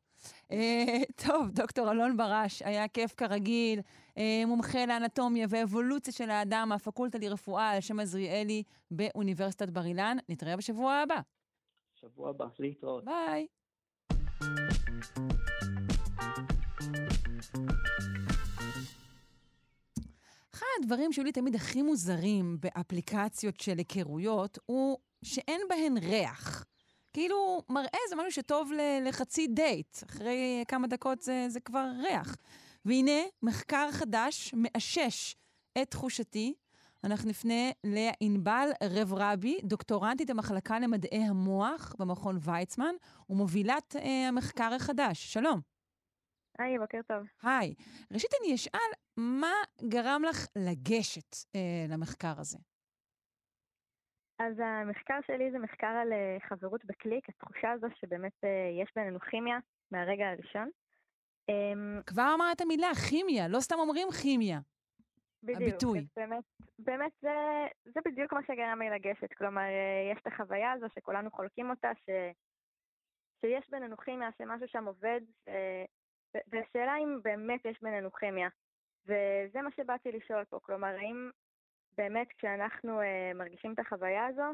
אה, טוב, דוקטור אלון ברש, היה כיף כרגיל, אה, מומחה לאנטומיה ואבולוציה של האדם מהפקולטה לרפואה על שם עזריאלי באוניברסיטת בר אילן. נתראה בשבוע הבא. שבוע הבא, להתראות. ביי. הדברים שהיו לי תמיד הכי מוזרים באפליקציות של היכרויות, הוא שאין בהן ריח. כאילו, מראה זה משהו שטוב לחצי דייט. אחרי כמה דקות זה, זה כבר ריח. והנה, מחקר חדש מאשש את תחושתי. אנחנו נפנה לענבל רב רבי, דוקטורנטית המחלקה למדעי המוח במכון ויצמן, ומובילת אה, המחקר החדש. שלום. היי, בוקר טוב. היי. ראשית אני אשאל, מה גרם לך לגשת אה, למחקר הזה? אז המחקר שלי זה מחקר על אה, חברות בקליק, התחושה הזו שבאמת אה, יש בינינו כימיה מהרגע הראשון. אמ, כבר אמרת מילה, כימיה, לא סתם אומרים כימיה. בדיוק. הביטוי. באמת, באמת זה, זה בדיוק מה שגרם לי לגשת. כלומר, אה, יש את החוויה הזו שכולנו חולקים אותה, ש, שיש בינינו כימיה, שמשהו שם עובד, אה, והשאלה אם באמת יש בינינו כימיה. וזה מה שבאתי לשאול פה. כלומר, האם באמת כשאנחנו אה, מרגישים את החוויה הזו,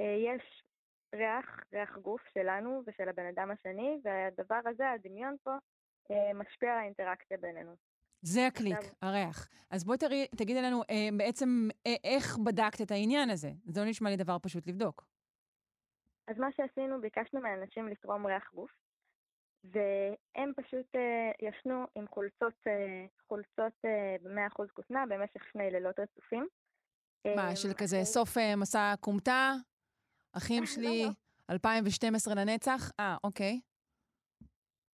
אה, יש ריח, ריח גוף שלנו ושל הבן אדם השני, והדבר הזה, הדמיון פה, אה, משפיע על האינטראקציה בינינו. זה הקליק, עכשיו... הריח. אז בואי תראי, תגידי לנו אה, בעצם אה, איך בדקת את העניין הזה. זה לא נשמע לי דבר פשוט לבדוק. אז מה שעשינו, ביקשנו מאנשים לתרום ריח גוף, והם פשוט אה, ישנו עם חולצות, אה, חולצות אה, ב-100% כותנה במשך שני לילות רצופים. מה, של כזה סוף אה, מסע כומתה? אחים לא, שלי, 2012 לא. לנצח? אה, אוקיי.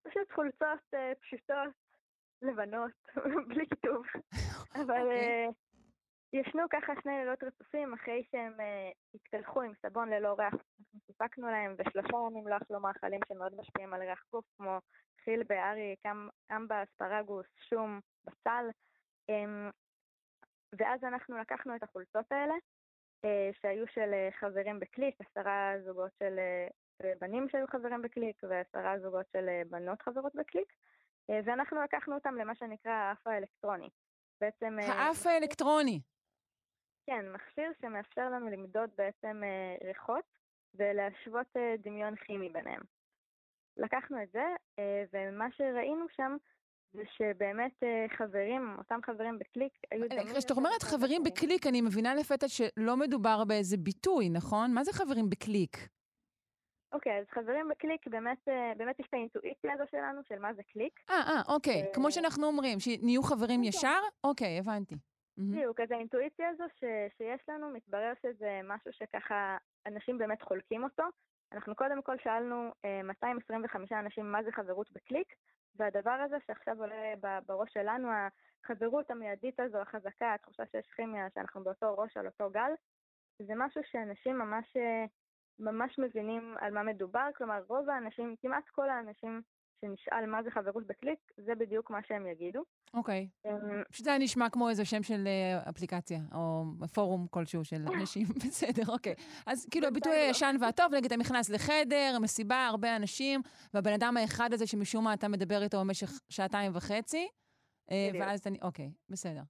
פשוט חולצות פשוטות, לבנות, *laughs* בלי כיתוב. *laughs* אבל אוקיי. ישנו ככה שני לילות רצופים אחרי שהם התקלחו עם סבון ללא ריח. אנחנו סיפקנו להם, ושלושה ימים לא אכלו מאכלים שמאוד משפיעים על ריח גוף, כמו חיל בארי, אמבה, אספרגוס, שום, בצל. אמ, ואז אנחנו לקחנו את החולצות האלה, אה, שהיו של אה, חברים בקליק, עשרה זוגות של אה, בנים שהיו חברים בקליק ועשרה זוגות של בנות חברות בקליק, ואנחנו לקחנו אותם למה שנקרא האף האלקטרוני. בעצם... האף האלקטרוני. כן, מכשיר שמאפשר לנו למדוד בעצם ריחות ולהשוות דמיון כימי ביניהם. לקחנו את זה, ומה שראינו שם זה שבאמת אה, חברים, אותם חברים בקליק, היו אה, דומים... כשאת אומרת חברים בקליק, אני מבינה לפתע שלא מדובר באיזה ביטוי, נכון? מה זה חברים בקליק? אוקיי, אז חברים בקליק, באמת, אה, באמת יש את האינטואיציה הזו שלנו, של מה זה קליק. אה, אה, אוקיי, כמו שאנחנו אומרים, שנהיו חברים כן, כן. ישר? אוקיי, הבנתי. בדיוק, אז האינטואיציה הזו ש, שיש לנו, מתברר שזה משהו שככה אנשים באמת חולקים אותו. אנחנו קודם כל שאלנו 225 אנשים מה זה חברות בקליק, והדבר הזה שעכשיו עולה בראש שלנו, החברות המיידית הזו, החזקה, התחושה שיש כימיה, שאנחנו באותו ראש על אותו גל, זה משהו שאנשים ממש, ממש מבינים על מה מדובר. כלומר, רוב האנשים, כמעט כל האנשים שנשאל מה זה חברות בקליק, זה בדיוק מה שהם יגידו. אוקיי. Okay. אמ, פשוט זה נשמע כמו איזה שם של אה, אפליקציה, או פורום כלשהו של *laughs* אנשים, *laughs* בסדר, אוקיי. אז כאילו הביטוי הישן והטוב, נגיד אתה נכנס לחדר, מסיבה, הרבה אנשים, והבן אדם האחד הזה שמשום מה אתה מדבר איתו במשך שעתיים וחצי, אה, ואז אתה... אוקיי, בסדר.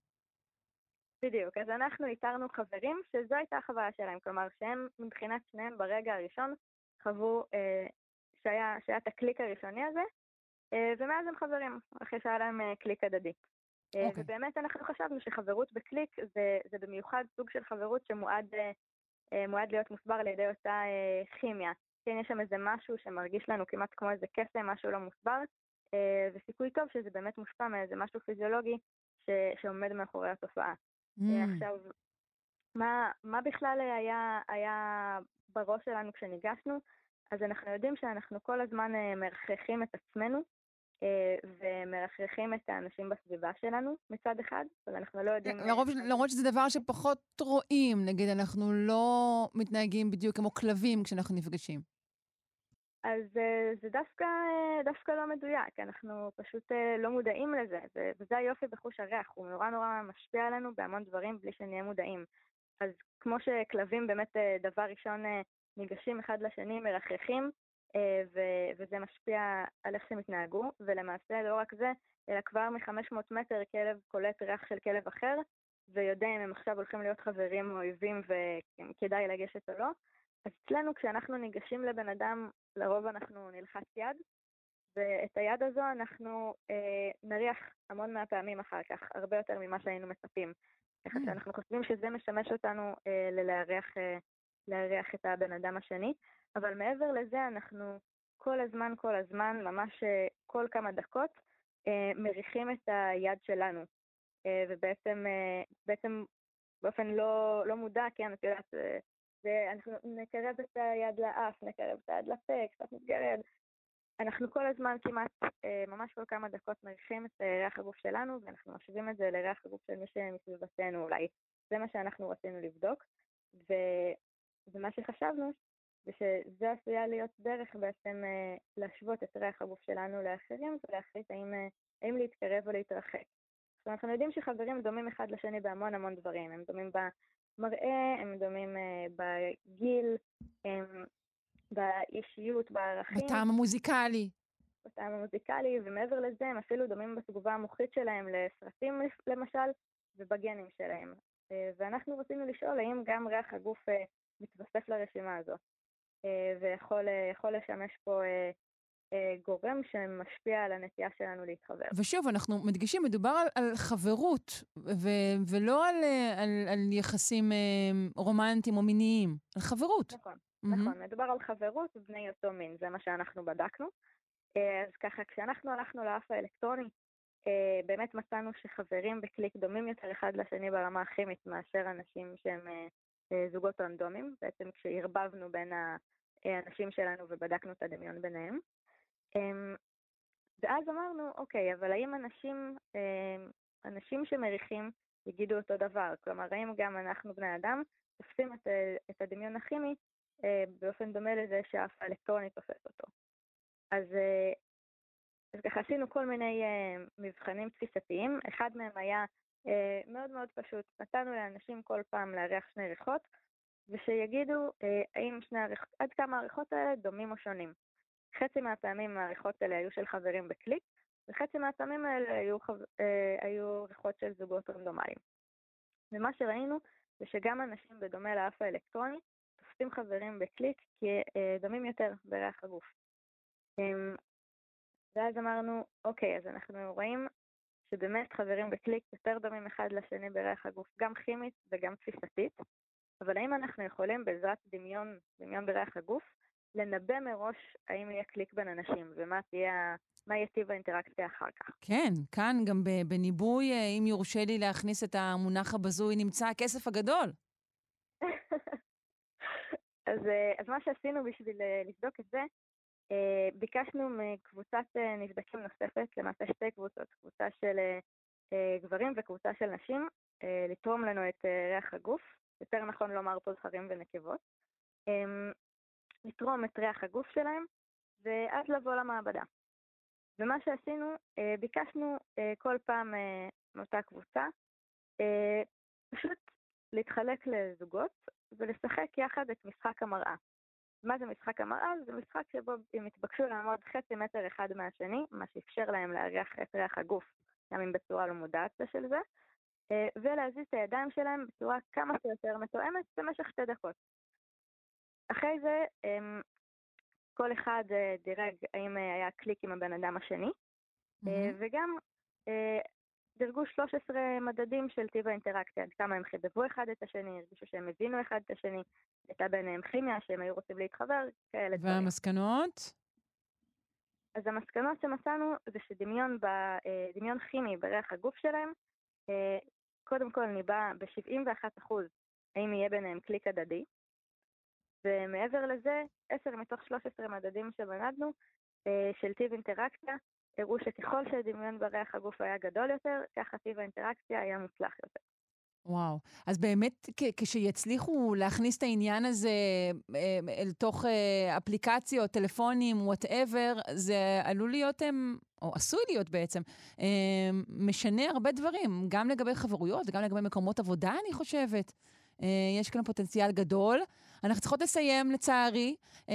בדיוק, אז אנחנו איתרנו חברים שזו הייתה החוויה שלהם, כלומר שהם מבחינת שניהם ברגע הראשון חוו אה, שהיה, שהיה את הקליק הראשוני הזה, אה, ומאז הם חברים, אחרי שהיה להם אה, קליק הדדי. אוקיי. אה, אוקיי. ובאמת אנחנו חשבנו שחברות בקליק זה, זה במיוחד סוג של חברות שמועד להיות מוסבר על ידי אותה כימיה. כן, יש שם איזה משהו שמרגיש לנו כמעט כמו איזה קסם, משהו לא מוסבר, וסיכוי טוב שזה באמת מושפע מאיזה משהו פיזיולוגי ש, שעומד מאחורי התופעה. Mm. עכשיו, מה, מה בכלל היה, היה בראש שלנו כשניגשנו? אז אנחנו יודעים שאנחנו כל הזמן אה, מרחכים את עצמנו אה, ומרחכים את האנשים בסביבה שלנו מצד אחד, אבל אנחנו לא יודעים... לרוב, למרות שזה דבר שפחות רואים, נגיד, אנחנו לא מתנהגים בדיוק כמו כלבים כשאנחנו נפגשים. אז אה, זה דווקא, דווקא לא מדויק, אנחנו פשוט לא מודעים לזה, וזה היופי בחוש הריח, הוא נורא נורא משפיע עלינו בהמון דברים בלי שנהיה מודעים. אז כמו שכלבים באמת דבר ראשון ניגשים אחד לשני, מרחכים, אה, וזה משפיע על איך שהם התנהגו, ולמעשה לא רק זה, אלא כבר מ-500 מטר כלב קולט ריח של כלב אחר, ויודע אם הם עכשיו הולכים להיות חברים או אויבים וכדאי לגשת או לא. אז אצלנו כשאנחנו ניגשים לבן אדם, לרוב אנחנו נלחץ יד, ואת היד הזו אנחנו אה, נריח המון מהפעמים אחר כך, הרבה יותר ממה שהיינו מצפים. ככה mm. שאנחנו חושבים שזה משמש אותנו אה, ללארח אה, לארח את הבן אדם השני, אבל מעבר לזה אנחנו כל הזמן, כל הזמן, ממש אה, כל כמה דקות, אה, מריחים את היד שלנו. אה, ובעצם בעצם באופן לא, לא מודע, כן, את יודעת, אנחנו נקרב את היד לאף, נקרב את היד לפה, קצת נתגרד. אנחנו כל הזמן כמעט, ממש כל כמה דקות מריחים את ריח הגוף שלנו, ואנחנו משווים את זה לריח הגוף של מי שמסביבתנו אולי. זה מה שאנחנו רצינו לבדוק. ו... ומה שחשבנו זה שזה עשויה להיות דרך בעצם אה, להשוות את ריח הגוף שלנו לאחרים ולהחליט האם, אה, האם להתקרב או להתרחק. עכשיו אנחנו יודעים שחברים דומים אחד לשני בהמון המון דברים, הם דומים במראה, הם דומים אה, בגיל, הם באישיות, בערכים. בטעם המוזיקלי. בטעם המוזיקלי, ומעבר לזה הם אפילו דומים בתגובה המוחית שלהם לסרטים למשל, ובגנים שלהם. ואנחנו רצינו לשאול האם גם ריח הגוף מתווסף לרשימה הזו. ויכול לשמש פה גורם שמשפיע על הנטייה שלנו להתחבר. ושוב, אנחנו מדגישים, מדובר על, על חברות, ו, ולא על, על, על יחסים רומנטיים או מיניים, על חברות. נכון, mm-hmm. נכון, מדובר על חברות בני אותו מין, זה מה שאנחנו בדקנו. אז ככה, כשאנחנו הלכנו לאף האלקטרוני, באמת מצאנו שחברים בקליק דומים יותר אחד לשני ברמה הכימית מאשר אנשים שהם זוגות רנדומיים, בעצם כשערבבנו בין האנשים שלנו ובדקנו את הדמיון ביניהם. אמ, ואז אמרנו, אוקיי, אבל האם אנשים, אמ, אנשים שמריחים יגידו אותו דבר? כלומר, האם גם אנחנו בני אדם תופסים את, את הדמיון הכימי אה, באופן דומה לזה שאף האלקטרוני תופס אותו? אז, אה, אז ככה עשינו כל מיני אה, מבחנים תפיסתיים, אחד מהם היה מאוד מאוד פשוט, נתנו לאנשים כל פעם לארח שני ריחות, ושיגידו האם שני הריחות, עד כמה הריחות האלה דומים או שונים. חצי מהפעמים העריכות האלה היו של חברים בקליק, וחצי מהפעמים האלה היו, חו... אה, היו עריכות של זוגות רנדומליים. ומה שראינו זה שגם אנשים בדומה לאף האלקטרוני תופסים חברים בקליק כדומים אה, יותר בריח הגוף. אה, ואז אמרנו, אוקיי, אז אנחנו רואים שבאמת חברים בקליק יותר דומים אחד לשני בריח הגוף, גם כימית וגם תפיסתית, אבל האם אנחנו יכולים בעזרת דמיון, דמיון בריח הגוף, לנבא מראש האם יהיה קליק בין אנשים, ומה תהיה, מה יהיה טיב האינטראקציה אחר כך. כן, כאן גם בניבוי, אה, אם יורשה לי להכניס את המונח הבזוי, נמצא הכסף הגדול. *laughs* אז, אה, אז מה שעשינו בשביל אה, לבדוק את זה, ביקשנו מקבוצת נבדקים נוספת, למעשה שתי קבוצות, קבוצה של גברים וקבוצה של נשים, לתרום לנו את ריח הגוף, יותר נכון לומר פה זכרים ונקבות. לתרום את ריח הגוף שלהם, ואז לבוא למעבדה. ומה שעשינו, אה, ביקשנו אה, כל פעם אה, מאותה קבוצה, פשוט להתחלק לזוגות ולשחק יחד את משחק המראה. מה זה משחק המראה? זה משחק שבו הם התבקשו לעמוד חצי מטר אחד מהשני, מה שאפשר להם להריח את ריח הגוף, גם אם בצורה לא מודעת של זה, ולהזיז את הידיים שלהם בצורה כמה שיותר מתואמת במשך שתי דקות. אחרי זה, אמ, כל אחד אה, דירג האם אה, היה קליק עם הבן אדם השני, mm-hmm. וגם דירגו 13 מדדים של טיב האינטראקציה, עד כמה הם חיבבו אחד את השני, הרגישו שהם הבינו אחד את השני, הייתה ביניהם כימיה, שהם היו רוצים להתחבר, כאלה דברים. והמסקנות? אז המסקנות שמצאנו זה שדמיון ב, דמיון כימי בריח הגוף שלהם, קודם כל ניבא ב-71% האם יהיה ביניהם קליק הדדי, ומעבר לזה, 10 מתוך 13 מדדים שמדדנו אה, של טיב אינטראקציה, הראו שככל שהדמיון בריח הגוף היה גדול יותר, ככה טיב האינטראקציה היה מוצלח יותר. וואו. אז באמת, כשיצליחו להכניס את העניין הזה אה, אל תוך אה, אפליקציות, טלפונים, whatever, זה עלול להיות, או עשוי להיות בעצם, משנה הרבה דברים, גם לגבי חברויות וגם לגבי מקומות עבודה, אני חושבת. יש כאן פוטנציאל גדול. אנחנו צריכות לסיים, לצערי. אה,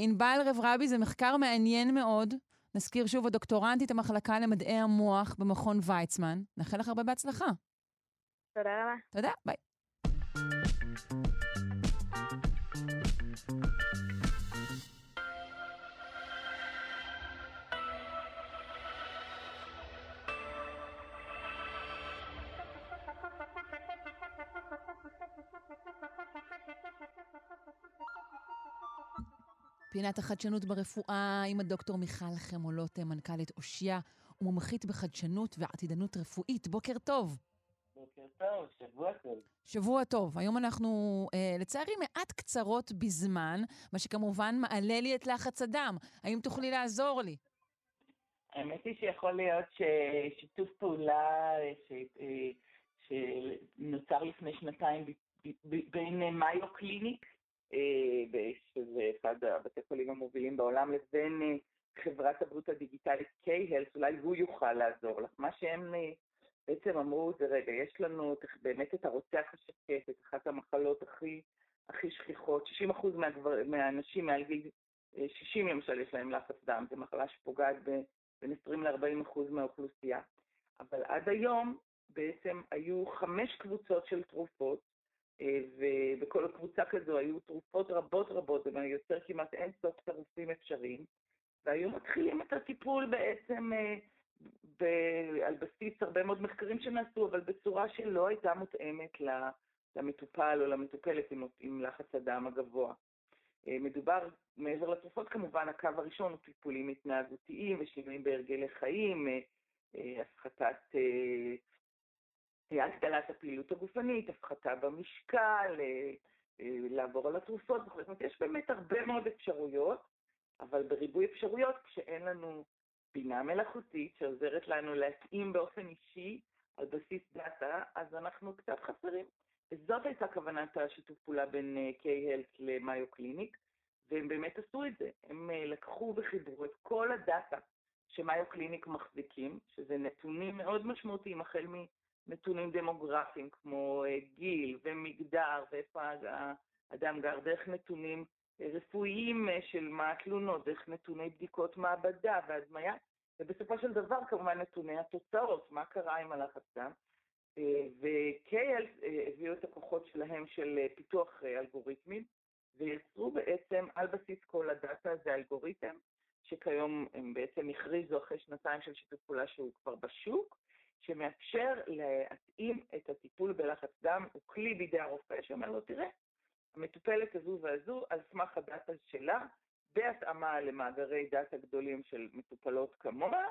ענבל רב רבי זה מחקר מעניין מאוד. נזכיר שוב, הדוקטורנטית המחלקה למדעי המוח במכון ויצמן. נאחל לך הרבה בהצלחה. תודה רבה. תודה, ביי. פינת החדשנות ברפואה עם הדוקטור מיכל חמולות, מנכ"לית אושיה ומומחית בחדשנות ועתידנות רפואית. בוקר טוב. בוקר טוב, שבוע טוב. שבוע טוב. היום אנחנו, אה, לצערי, מעט קצרות בזמן, מה שכמובן מעלה לי את לחץ הדם. האם תוכלי לעזור לי? האמת היא שיכול להיות ששיתוף פעולה ש... אה, שנוצר לפני שנתיים בין מאיו קליניק אה, שזה אחד הבתי חולים המובילים בעולם, לבין אה, חברת הבריאות הדיגיטלית K-Health, אולי הוא יוכל לעזור לך. מה שהם אה, בעצם אמרו זה, רגע, יש לנו באמת את הרוצח השקט, את אחת המחלות הכי, הכי שכיחות, 60% מהגבר, מהאנשים מעל גיל 60 למשל יש להם לחץ דם, זו מחלה שפוגעת בין 20 ל-40% מהאוכלוסייה. אבל עד היום בעצם היו חמש קבוצות של תרופות ובכל קבוצה כזו היו תרופות רבות רבות, זה יוצר כמעט אין סוף צירופים אפשריים, והיו מתחילים את הטיפול בעצם ב, על בסיס הרבה מאוד מחקרים שנעשו, אבל בצורה שלא הייתה מותאמת למטופל או למטופלת עם, עם לחץ הדם הגבוה. מדובר, מעבר לתרופות כמובן, הקו הראשון הוא טיפולים התנהגותיים ושינויים בהרגלי חיים, הפחתת הגדלת הפעילות הגופנית, הפחתה במשקל, אה, אה, לעבור על התרופות זאת אומרת, יש באמת הרבה מאוד אפשרויות, אבל בריבוי אפשרויות, כשאין לנו בינה מלאכותית שעוזרת לנו להתאים באופן אישי על בסיס דאטה, אז אנחנו קצת חסרים. וזאת הייתה כוונת השיתוף פעולה בין אה, K-Health למיו קליניק, והם באמת עשו את זה. הם לקחו וחיברו את כל הדאטה שמיו קליניק מחזיקים, שזה נתונים מאוד משמעותיים, החל מ... נתונים דמוגרפיים כמו אה, גיל ומגדר ואיפה האדם גר, דרך נתונים אה, רפואיים אה, של מה התלונות, דרך נתוני בדיקות מעבדה והדמיה, ובסופו של דבר כמובן נתוני התוצאות, מה קרה עם הלחץ דם. וקייל הביאו את הכוחות שלהם של פיתוח אלגוריתמים, ויצרו בעצם על בסיס כל הדאטה הזה אלגוריתם, שכיום הם בעצם הכריזו אחרי שנתיים של שיתוף פעולה שהוא כבר בשוק, שמאפשר להתאים את הטיפול בלחץ דם, הוא כלי בידי הרופא שאומר לו, תראה, המטופלת הזו והזו, על סמך הדאטה שלה, בהתאמה למאגרי דאטה גדולים של מטופלות כמוה,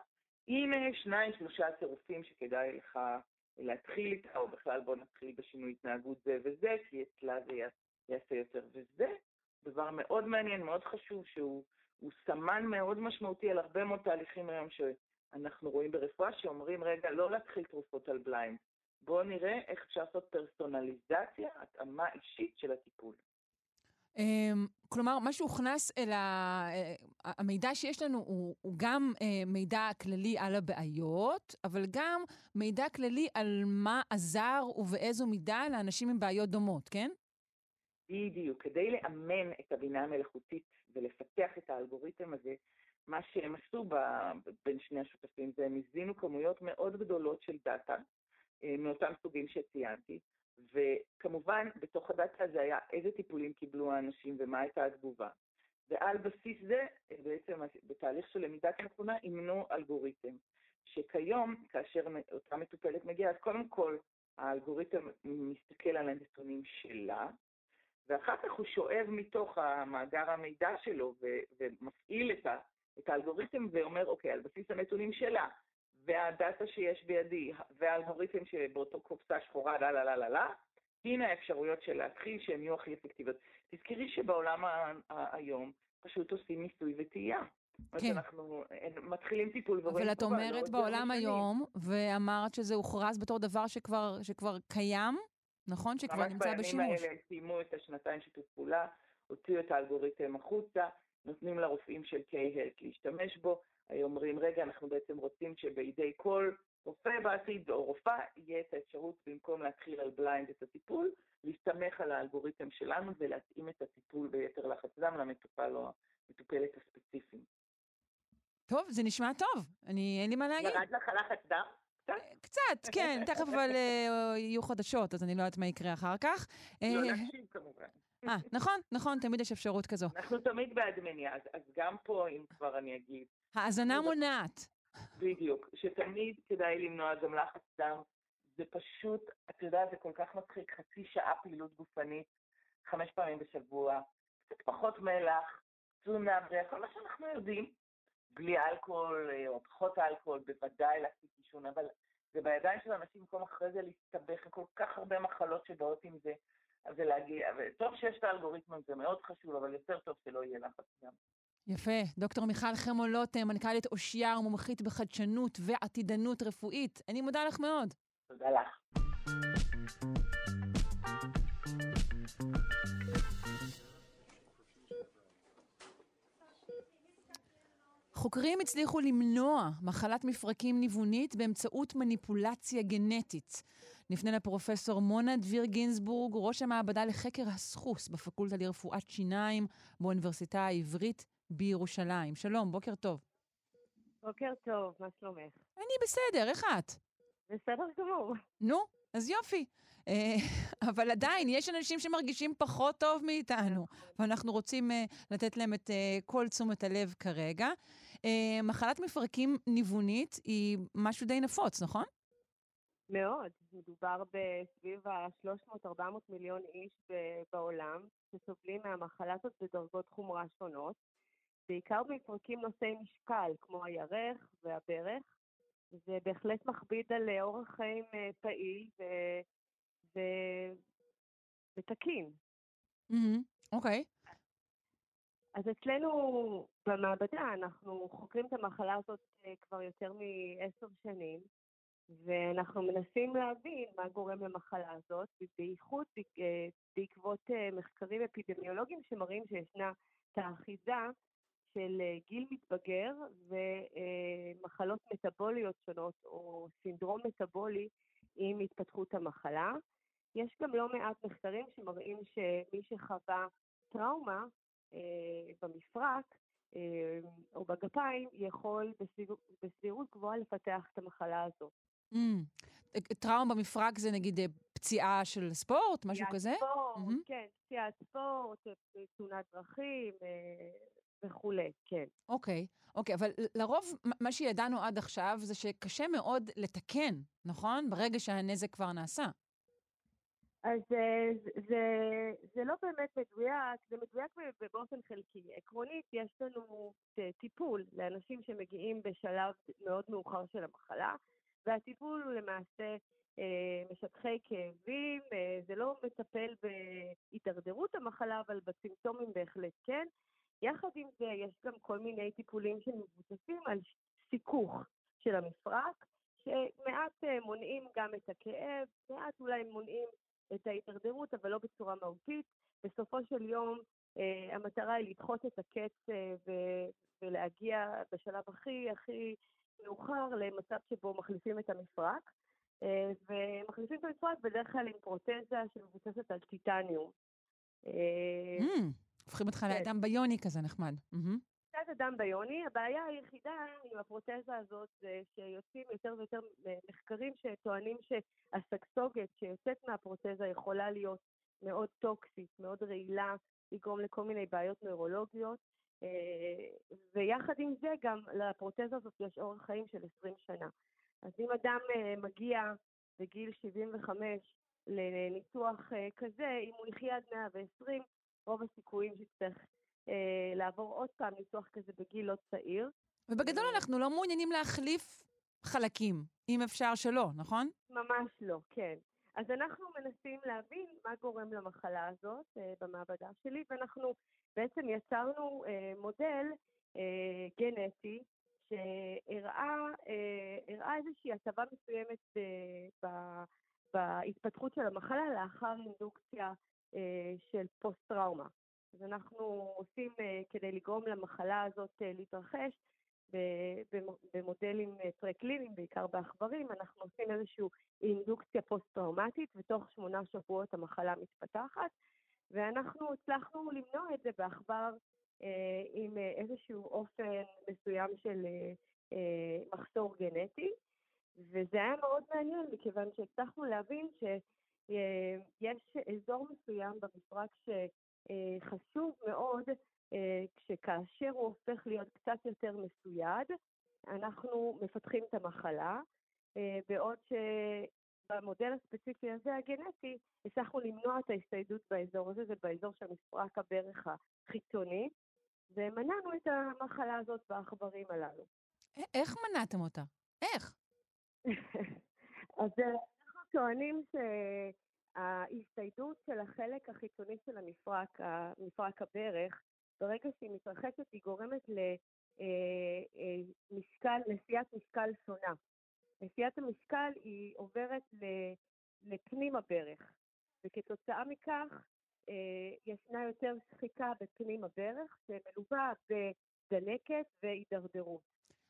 הנה שניים, שלושה צירופים שכדאי לך להתחיל איתה, או בכלל בוא נתחיל בשינוי התנהגות זה וזה, כי אצלה זה יעשה יותר וזה. דבר מאוד מעניין, מאוד חשוב, שהוא סמן מאוד משמעותי על הרבה מאוד תהליכים היום אנחנו רואים ברפואה שאומרים, רגע, לא להתחיל תרופות על בליינד. בואו נראה איך אפשר לעשות פרסונליזציה, התאמה אישית של הטיפול. אמ, כלומר, מה שהוכנס אל ה... אה, המידע שיש לנו הוא, הוא גם אה, מידע כללי על הבעיות, אבל גם מידע כללי על מה עזר ובאיזו מידה לאנשים עם בעיות דומות, כן? בדיוק. כדי לאמן את הבינה המלאכותית ולפתח את האלגוריתם הזה, מה שהם עשו ב, בין שני השותפים זה הם הזינו כמויות מאוד גדולות של דאטה, אה, מאותם סוגים שציינתי, וכמובן בתוך הדאטה הזה היה איזה טיפולים קיבלו האנשים ומה הייתה התגובה. ועל בסיס זה, אה, בעצם בתהליך של למידת נכונה, אימנו אלגוריתם, שכיום, כאשר אותה מטופלת מגיעה, אז קודם כל האלגוריתם מסתכל על הנתונים שלה, ואחר כך הוא שואב מתוך המאגר המידע שלו ומפעיל את את האלגוריתם ואומר, אוקיי, על בסיס הנתונים שלה, והדאטה שיש בידי, והאלגוריתם שבאותו קופסה שחורה, לה לה לה לה לה, הנה האפשרויות של להתחיל שהן יהיו הכי אפקטיביות. תזכרי שבעולם היום פשוט עושים ניסוי וטעייה. כן. אנחנו מתחילים טיפול ורואים... אבל את אומרת בעולם היום, ואמרת שזה הוכרז בתור דבר שכבר, שכבר קיים, נכון? שכבר נמצא בשימוש. ממש בימים האלה סיימו את השנתיים שיתוף פעולה, הוציאו את האלגוריתם החוצה, נותנים לרופאים של K-Health להשתמש בו, היו אומרים, רגע, אנחנו בעצם רוצים שבידי כל רופא בעתיד או רופאה יהיה את האפשרות, במקום להתחיל על בליינד את הטיפול, להסתמך על האלגוריתם שלנו ולהתאים את הטיפול ביתר לחץ דם למטופל או המטופלת הספציפיים. טוב, זה נשמע טוב, אני, אין לי מה להגיד. ירד לך לחץ דם? קצת, כן, *laughs* תכף אבל אה, יהיו חדשות, אז אני לא יודעת מה יקרה אחר כך. לא אה, להקשיב כמובן. אה, נכון, נכון, תמיד יש אפשרות כזו. אנחנו תמיד בעד מניעה, אז, אז גם פה, אם כבר אני אגיד... האזנה מונעת. בדיוק, שתמיד כדאי למנוע גם לחץ דם. זה פשוט, את יודעת, זה כל כך מצחיק, חצי שעה פעילות גופנית, חמש פעמים בשבוע, קצת פחות מלח, תזונה בריאה, כל מה שאנחנו יודעים, בלי אלכוהול אה, או פחות אלכוהול, בוודאי להפסיק עישון, אבל זה בידיים של אנשים במקום אחרי זה להסתבך עם כל כך הרבה מחלות שבאות עם זה. ולהגיע, וטוב שיש את האלגוריתמים, זה מאוד חשוב, אבל יותר טוב שלא יהיה לחץ גם. יפה. דוקטור מיכל חמולוט, מנכ"לית אושייר, מומחית בחדשנות ועתידנות רפואית. אני מודה לך מאוד. תודה לך. חוקרים הצליחו למנוע מחלת מפרקים ניוונית באמצעות מניפולציה גנטית. נפנה לפרופסור מונה דביר גינזבורג, ראש המעבדה לחקר הסחוס בפקולטה לרפואת שיניים באוניברסיטה העברית בירושלים. שלום, בוקר טוב. בוקר טוב, מה שלומך? אני בסדר, איך את? בסדר גמור. נו, אז יופי. אה, אבל עדיין, יש אנשים שמרגישים פחות טוב מאיתנו, ואנחנו רוצים אה, לתת להם את אה, כל תשומת הלב כרגע. מחלת מפרקים ניוונית היא משהו די נפוץ, נכון? מאוד. מדובר בסביב ה-300-400 מיליון איש בעולם שסובלים מהמחלה הזאת בדרגות חומרה שונות, בעיקר במפרקים נושאי משקל, כמו הירך והברך. זה בהחלט מכביד על אורח חיים פעיל ו... ו... ותקין. אוקיי. Okay. אז אצלנו במעבדה אנחנו חוקרים את המחלה הזאת אה, כבר יותר מעשר שנים, ואנחנו מנסים להבין מה גורם למחלה הזאת, בייחוד אה, בעקבות אה, מחקרים אפידמיולוגיים שמראים שישנה תאחיזה של גיל מתבגר ומחלות מטבוליות שונות, או סינדרום מטבולי עם התפתחות המחלה. יש גם לא מעט מחקרים שמראים שמי שחווה טראומה אה, במפרק אה, או בגפיים יכול בסביר, בסבירות גבוהה לפתח את המחלה הזאת. Mm. טראומה במפרק זה נגיד אה, פציעה של ספורט, משהו כזה? פציעת ספורט, mm-hmm. כן, פציעת ספורט, תאונת דרכים וכולי, כן. אוקיי, okay, אוקיי, okay, אבל לרוב מה שידענו עד עכשיו זה שקשה מאוד לתקן, נכון? ברגע שהנזק כבר נעשה. אז זה, זה, זה לא באמת מדויק, זה מדויק באופן חלקי. עקרונית, יש לנו טיפול לאנשים שמגיעים בשלב מאוד מאוחר של המחלה, והטיפול הוא למעשה אה, משטחי כאבים, אה, זה לא מטפל בהידרדרות המחלה, אבל בסימפטומים בהחלט כן. יחד עם זה, יש גם כל מיני טיפולים שמבוססים על סיכוך של המפרק, שמעט מונעים גם את הכאב, מעט אולי מונעים את ההידרדרות, אבל לא בצורה מהותית. בסופו של יום אה, המטרה היא לדחות את הקץ אה, ולהגיע בשלב הכי הכי מאוחר למצב שבו מחליפים את המפרק. אה, ומחליפים את המפרק בדרך כלל עם פרוטזה שמבוססת על טיטניום. אה, mm, הופכים אותך כן. לאדם ביוני כזה נחמד. Mm-hmm. קצת אדם ביוני, הבעיה היחידה עם הפרוטזה הזאת זה שיוצאים יותר ויותר מחקרים שטוענים שהסגסוגת שיוצאת מהפרוטזה יכולה להיות מאוד טוקסית, מאוד רעילה, לגרום לכל מיני בעיות נוירולוגיות, ויחד עם זה גם לפרוטזה הזאת יש אורך חיים של 20 שנה. אז אם אדם אה, מגיע בגיל 75 לניתוח אה, כזה, אם הוא יחיה עד 120, רוב הסיכויים אה, לעבור עוד פעם ניתוח כזה בגיל לא צעיר. ובגדול אה, אנחנו לא מעוניינים להחליף חלקים, אם אפשר שלא, נכון? ממש לא, כן. אז אנחנו מנסים להבין מה גורם למחלה הזאת אה, במעבדה שלי, ואנחנו בעצם יצרנו אה, מודל אה, גנטי שהראה אה, איזושהי הטבה מסוימת בהתפתחות של המחלה לאחר אינדוקציה של פוסט-טראומה. אז אנחנו עושים כדי לגרום למחלה הזאת להתרחש במודלים פרה-קליניים, בעיקר בעכברים, אנחנו עושים איזושהי אינדוקציה פוסט-טראומטית, ותוך שמונה שבועות המחלה מתפתחת, ואנחנו הצלחנו למנוע את זה בעכבר אה, עם איזשהו אופן מסוים של אה, אה, מחסור גנטי, וזה היה מאוד מעניין, מכיוון שהצלחנו להבין שיש אזור מסוים במפרק ש... אה, מאוד אה, כשכאשר הוא הופך להיות קצת יותר מסויד, אנחנו מפתחים את המחלה, אה, בעוד שבמודל הספציפי הזה, הגנטי, הצלחנו למנוע את ההסתיידות באזור הזה, זה באזור של מפרק הברך החיצוני, ומנענו את המחלה הזאת בעכברים הללו. איך מנעתם אותה? איך? אז אנחנו טוענים ש... ההסתיידות של החלק החיצוני של המפרק, מפרק הברך, ברגע שהיא מתרחשת היא גורמת למשקל, אה, אה, נשיאת משקל שונה. נשיאת המשקל היא עוברת לפנים הברך, וכתוצאה מכך אה, ישנה יותר שחיקה בפנים הברך, שמלווה בדלקת והידרדרות.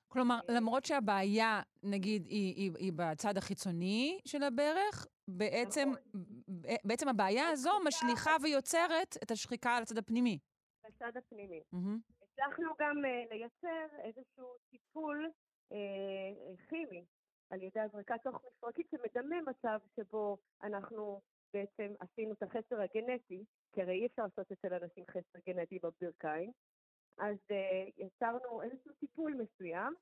כלומר, למרות שהבעיה, נגיד, היא, היא, היא בצד החיצוני של הברך, בעצם, נכון. בעצם הבעיה הזו משליכה ויוצרת את השחיקה על הצד הפנימי. הצד הפנימי. Mm-hmm. הצלחנו גם uh, לייצר איזשהו טיפול uh, כימי על ידי הזרקה תוך מפרקית שמדמה מצב שבו אנחנו בעצם עשינו את החסר הגנטי, כי הרי אי אפשר לעשות אצל אנשים חסר גנטי בברכיים, אז uh, יצרנו איזשהו טיפול מסוים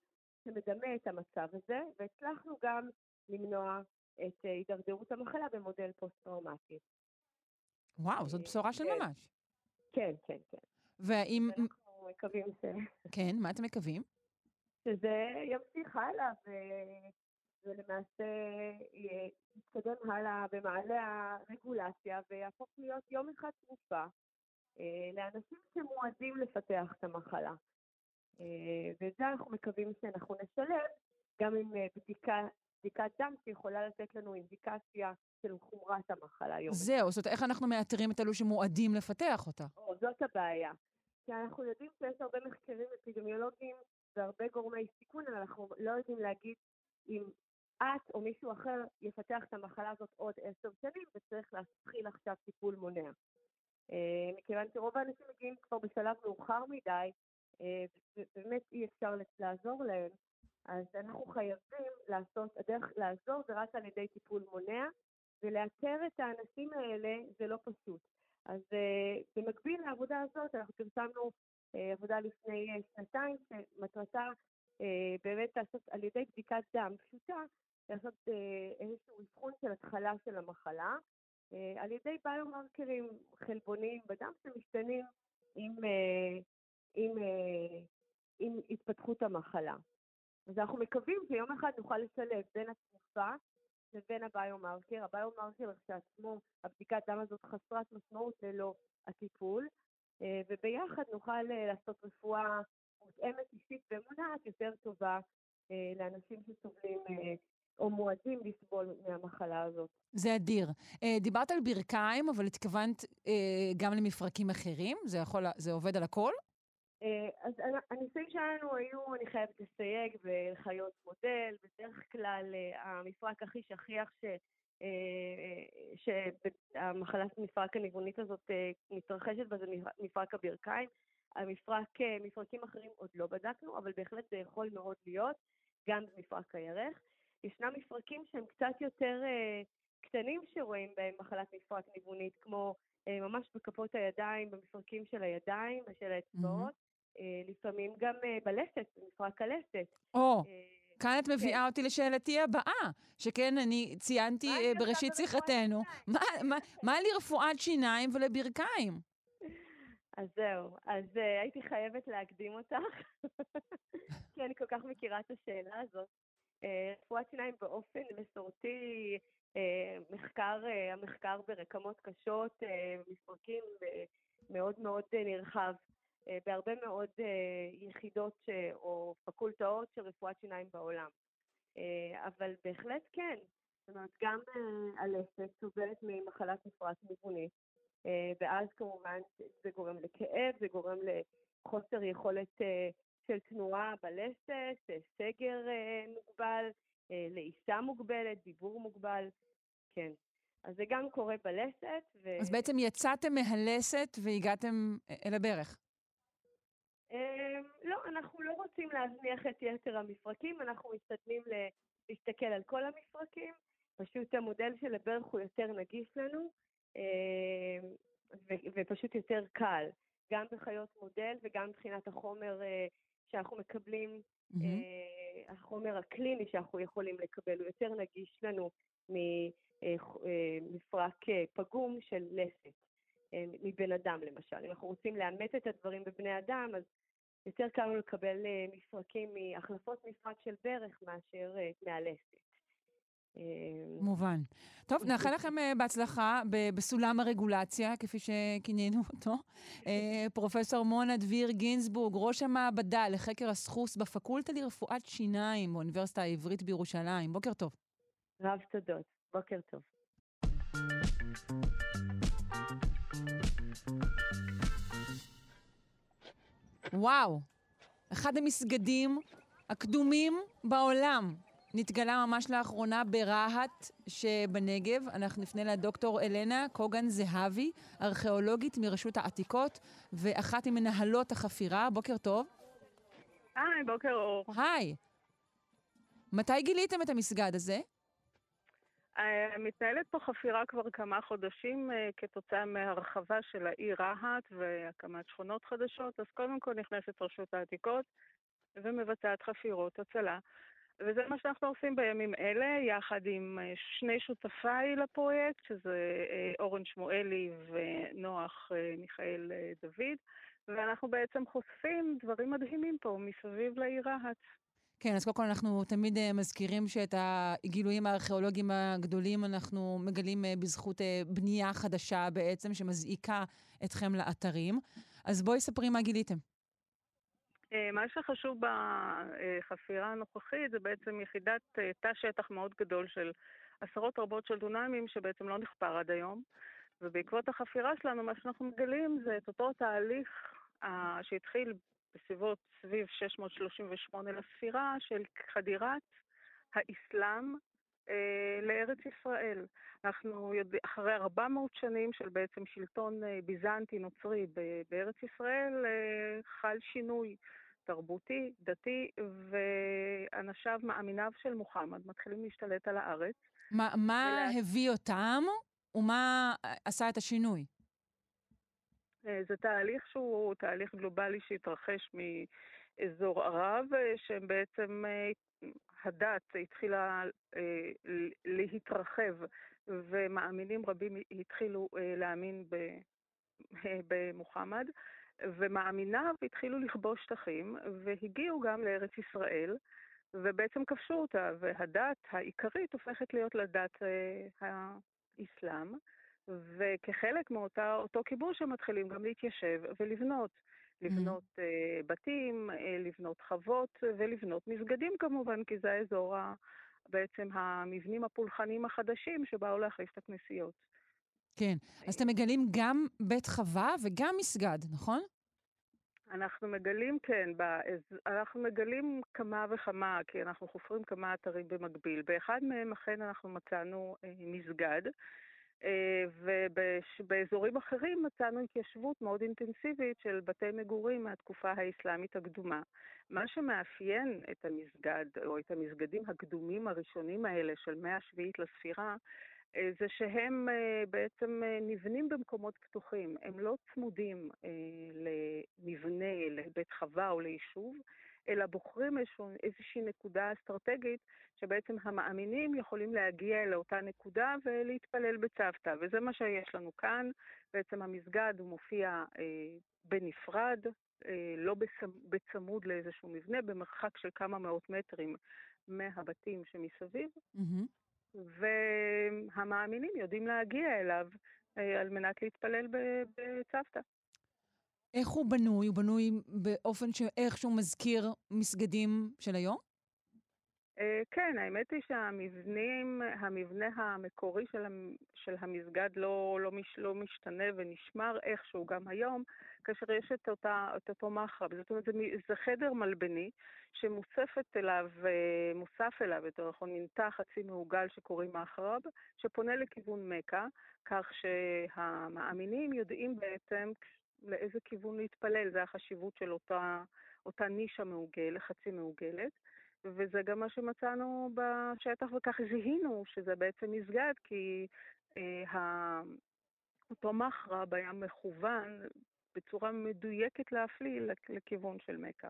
שמדמה את המצב הזה, והצלחנו גם למנוע את uh, הידרדרות המחלה במודל פוסט-טראומטי. וואו, זאת בשורה של כן. ממש. כן, כן, כן. והאם... אנחנו מקווים ש... כן, מה אתם מקווים? שזה ימשיך הלאה. ולמעשה יתקדם הלאה במעלה הרגולציה ויהפוך להיות יום אחד תרופה אה, לאנשים שמועדים לפתח את המחלה. אה, ואת זה אנחנו מקווים שאנחנו נשלב גם עם אה, בדיקה, בדיקת דם שיכולה לתת לנו אינדיקציה של חומרת המחלה יום אחד. זהו, זאת אומרת, איך אנחנו מאתרים את אלו שמועדים לפתח אותה? או, זאת הבעיה. כי אנחנו יודעים שיש הרבה מחקרים אפידמיולוגיים והרבה גורמי סיכון, אבל אנחנו לא יודעים להגיד אם את או מישהו אחר יפתח את המחלה הזאת עוד עשר שנים, וצריך להתחיל עכשיו טיפול מונע. אה, מכיוון שרוב האנשים מגיעים כבר בשלב מאוחר מדי, אה, ובאמת אי אפשר לעזור להם, אז אנחנו חייבים לעשות, הדרך לעזור זה רק על ידי טיפול מונע, ולאתר את האנשים האלה זה לא פשוט. אז uh, במקביל לעבודה הזאת, אנחנו פרסמנו עבודה לפני שנתיים, שמטרתה באמת לעשות על ידי בדיקת דם פשוטה, לעשות uh, איזשהו אבחון של התחלה של המחלה, uh, על ידי ביומרקרים חלבוניים בדם שמשתנים עם, uh, עם, עם התפתחות המחלה. אז אנחנו מקווים שיום אחד נוכל לשלב בין התרופה לבין הביומרקר. הביומרקר כשעצמו, הבדיקת דם הזאת חסרת משמעות ללא הטיפול, אה, וביחד נוכל אה, לעשות רפואה מותאמת אישית ומונעת יותר טובה אה, לאנשים שסובלים או מועדים לסבול מהמחלה הזאת. זה אדיר. דיברת על ברכיים, אבל התכוונת גם למפרקים אחרים? זה, יכול, זה עובד על הכל? אז הניסויים שלנו היו, אני חייבת לסייג, בחיות מודל, בדרך כלל המפרק הכי שכיח ש... שהמחלת מפרק הניוונית הזאת מתרחשת בה זה מפרק הברכיים. המפרק, מפרקים אחרים עוד לא בדקנו, אבל בהחלט זה יכול מאוד להיות, גם במפרק הירך. ישנם מפרקים שהם קצת יותר קטנים שרואים בהם מחלת מפרק ניוונית, כמו ממש בכפות הידיים, במפרקים של הידיים ושל האצבעות. Mm-hmm. לפעמים גם בלסת, במפרק הלסת. או, כאן את מביאה אותי לשאלתי הבאה, שכן, אני ציינתי בראשית שיחתנו, מה לרפואת שיניים ולברכיים? אז זהו, אז הייתי חייבת להקדים אותך, *laughs* כי אני כל כך מכירה את השאלה הזאת. רפואת שיניים באופן מסורתי, מחקר, המחקר ברקמות קשות, מפרקים מאוד מאוד נרחב. בהרבה מאוד יחידות או פקולטאות של רפואת שיניים בעולם. אבל בהחלט כן, זאת אומרת, גם הלסת סובלת ממחלת מפרק ניוונית, ואז כמובן זה גורם לכאב, זה גורם לחוסר יכולת של תנועה בלסת, סגר מוגבל, לעיסה מוגבלת, דיבור מוגבל, כן. אז זה גם קורה בלסת. ו... אז בעצם יצאתם מהלסת והגעתם אל הברך. לא, אנחנו לא רוצים להזניח את יתר המפרקים, אנחנו משתדלים להסתכל על כל המפרקים, פשוט המודל של הברך הוא יותר נגיש לנו, ופשוט יותר קל, גם בחיות מודל וגם מבחינת החומר שאנחנו מקבלים, mm-hmm. החומר הקליני שאנחנו יכולים לקבל, הוא יותר נגיש לנו ממפרק פגום של לסת. מבן אדם למשל. אם אנחנו רוצים לאמת את הדברים בבני אדם, אז יותר קל לנו לקבל מפרקים מהחלפות מפרק של ברך מאשר מהלסת. מובן. טוב, נאחל לכם בהצלחה בסולם הרגולציה, כפי שכינינו *laughs* אותו. פרופסור מונה דביר גינזבורג, ראש המעבדה לחקר הסחוס בפקולטה לרפואת שיניים באוניברסיטה העברית בירושלים. בוקר טוב. רב תודות. בוקר טוב. וואו, אחד המסגדים הקדומים בעולם. נתגלה ממש לאחרונה ברהט שבנגב. אנחנו נפנה לדוקטור אלנה קוגן זהבי, ארכיאולוגית מרשות העתיקות ואחת ממנהלות החפירה. בוקר טוב. היי, בוקר אור. היי. מתי גיליתם את המסגד הזה? אה, מתנהלת פה חפירה כבר כמה חודשים אה, כתוצאה מהרחבה של העיר רהט והקמת שכונות חדשות, אז קודם כל נכנסת רשות העתיקות ומבצעת חפירות הצלה. וזה מה שאנחנו עושים בימים אלה, יחד עם אה, שני שותפיי לפרויקט, שזה אורן שמואלי ונוח מיכאל דוד, ואנחנו בעצם חושפים דברים מדהימים פה מסביב לעיר רהט. כן, אז קודם כל אנחנו תמיד מזכירים שאת הגילויים הארכיאולוגיים הגדולים אנחנו מגלים בזכות בנייה חדשה בעצם, שמזעיקה אתכם לאתרים. אז בואי ספרי מה גיליתם. מה שחשוב בחפירה הנוכחית זה בעצם יחידת תא שטח מאוד גדול של עשרות רבות של דונמים שבעצם לא נחפר עד היום. ובעקבות החפירה שלנו, מה שאנחנו מגלים זה את אותו תהליך שהתחיל בסביבות סביב 638 לספירה של חדירת האסלאם אה, לארץ ישראל. אנחנו יודעים, אחרי 400 שנים של בעצם שלטון אה, ביזנטי נוצרי בארץ ישראל, אה, חל שינוי תרבותי, דתי, ואנשיו, מאמיניו של מוחמד, מתחילים להשתלט על הארץ. מה, מה ולה... הביא אותם ומה עשה את השינוי? אה, זה תהליך שהוא תהליך גלובלי שהתרחש מאזור ערב, אה, שהם בעצם, אה, הדת התחילה להתרחב ומאמינים רבים התחילו להאמין במוחמד, ומאמיניו התחילו לכבוש שטחים והגיעו גם לארץ ישראל. ובעצם כבשו אותה, והדת העיקרית הופכת להיות לדת האסלאם. וכחלק מאותו כיבוש הם מתחילים גם להתיישב ולבנות. לבנות mm-hmm. uh, בתים, uh, לבנות חוות ולבנות מסגדים כמובן, כי זה האזור, ה, בעצם המבנים הפולחניים החדשים שבאו להחליף את הכנסיות. כן, אז אתם מגלים גם בית חווה וגם מסגד, נכון? אנחנו מגלים, כן, אנחנו מגלים כמה וכמה, כי אנחנו חופרים כמה אתרים במקביל. באחד מהם אכן אנחנו מצאנו אה, מסגד, אה, ובאזורים אחרים מצאנו התיישבות מאוד אינטנסיבית של בתי מגורים מהתקופה האסלאמית הקדומה. מה שמאפיין את המסגד, או את המסגדים הקדומים הראשונים האלה של מאה השביעית לספירה, זה שהם אה, בעצם נבנים במקומות פתוחים. הם לא צמודים למבנה, לבית חווה או ליישוב, אלא בוחרים איזושהי נקודה אסטרטגית שבעצם המאמינים יכולים להגיע לאותה נקודה ולהתפלל בצוותא, וזה מה שיש לנו כאן. בעצם המסגד הוא מופיע אה, בנפרד, אה, לא בצמ, בצמוד לאיזשהו מבנה, במרחק של כמה מאות מטרים מהבתים שמסביב, mm-hmm. והמאמינים יודעים להגיע אליו אה, על מנת להתפלל בצוותא. איך הוא בנוי? הוא בנוי באופן שאיכשהו מזכיר מסגדים של היום? אה, כן, האמת היא שהמבנים, המבנה המקורי של, של המסגד לא, לא, מש, לא משתנה ונשמר איכשהו גם היום, כאשר יש את, אותה, את אותו מחרב. זאת אומרת, זה, חדר מלבני שמוספת אליו, אה, מוסף אליו, יותר נכון, תא חצי מעוגל שקוראים מחרב, שפונה לכיוון מכה, כך שהמאמינים יודעים בעצם לאיזה כיוון להתפלל, זה החשיבות של אותה, אותה נישה מעוגלת, חצי מעוגלת. וזה גם מה שמצאנו בשטח, וכך זיהינו שזה בעצם מסגד, כי אה, אותו מחרב היה מכוון בצורה מדויקת להפליא לכיוון של מכה.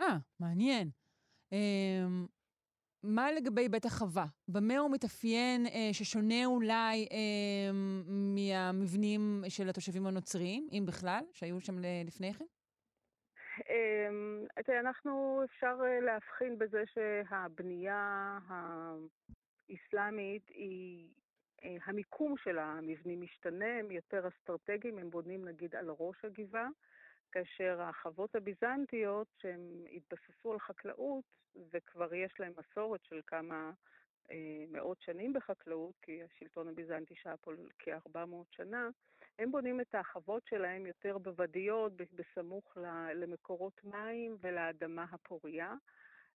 אה, מעניין. אה, מה לגבי בית החווה? במה הוא מתאפיין אה, ששונה אולי אה, מהמבנים של התושבים הנוצריים, אם בכלל, שהיו שם לפני כן? תראה, אנחנו אפשר אה, להבחין בזה שהבנייה האסלאמית היא, אה, המיקום של המבנים משתנה, הם יותר אסטרטגיים, הם בונים נגיד על ראש הגבעה, כאשר החוות הביזנטיות, שהן התבססו על חקלאות, וכבר יש להן מסורת של כמה אה, מאות שנים בחקלאות, כי השלטון הביזנטי שהיה פה כ-400 שנה, הם בונים את החוות שלהם יותר בוודיות, בסמוך למקורות מים ולאדמה הפוריה.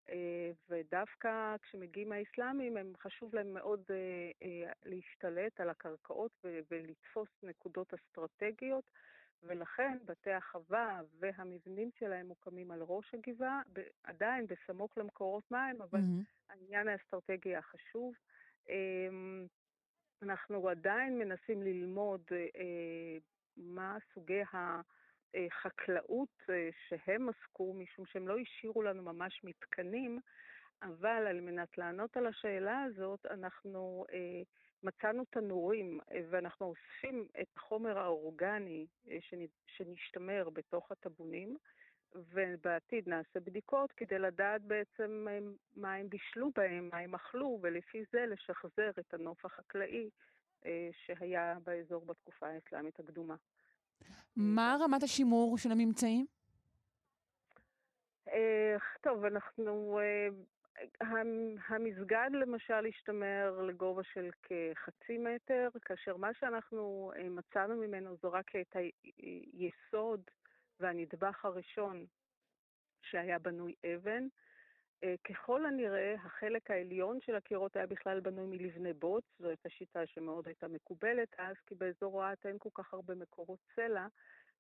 אה, ודווקא כשמגיעים האסלאמים, הם חשוב להם מאוד אה, להשתלט על הקרקעות ולתפוס נקודות אסטרטגיות, ולכן בתי החווה והמבנים שלהם מוקמים על ראש הגבעה, עדיין בסמוך למקורות מים, אבל mm-hmm. העניין האסטרטגי החשוב. אמ, אנחנו עדיין מנסים ללמוד אה, מה סוגי החקלאות אה, שהם עסקו, משום שהם לא השאירו לנו ממש מתקנים, אבל על מנת לענות על השאלה הזאת, אנחנו אה, מצאנו תנורים, אה, ואנחנו אוספים את החומר האורגני אה, שנשתמר בתוך הטבונים, ובעתיד נעשה בדיקות כדי לדעת בעצם אה, מה הם בישלו בהם, מה הם אכלו, ולפי זה לשחזר את הנוף החקלאי שהיה באזור בתקופה האסלאמית הקדומה. מה רמת השימור של הממצאים? טוב, אנחנו המסגד למשל השתמר לגובה של כחצי מטר, כאשר מה שאנחנו אה, מצאנו ממנו זו רק את היסוד והנדבך הראשון שהיה בנוי אבן. אה, ככל הנראה, החלק העליון של הקירות היה בכלל בנוי מלבני בוץ, זו הייתה שיטה שמאוד הייתה מקובלת אז, כי באזור אוהט אין כל כך הרבה מקורות סלע,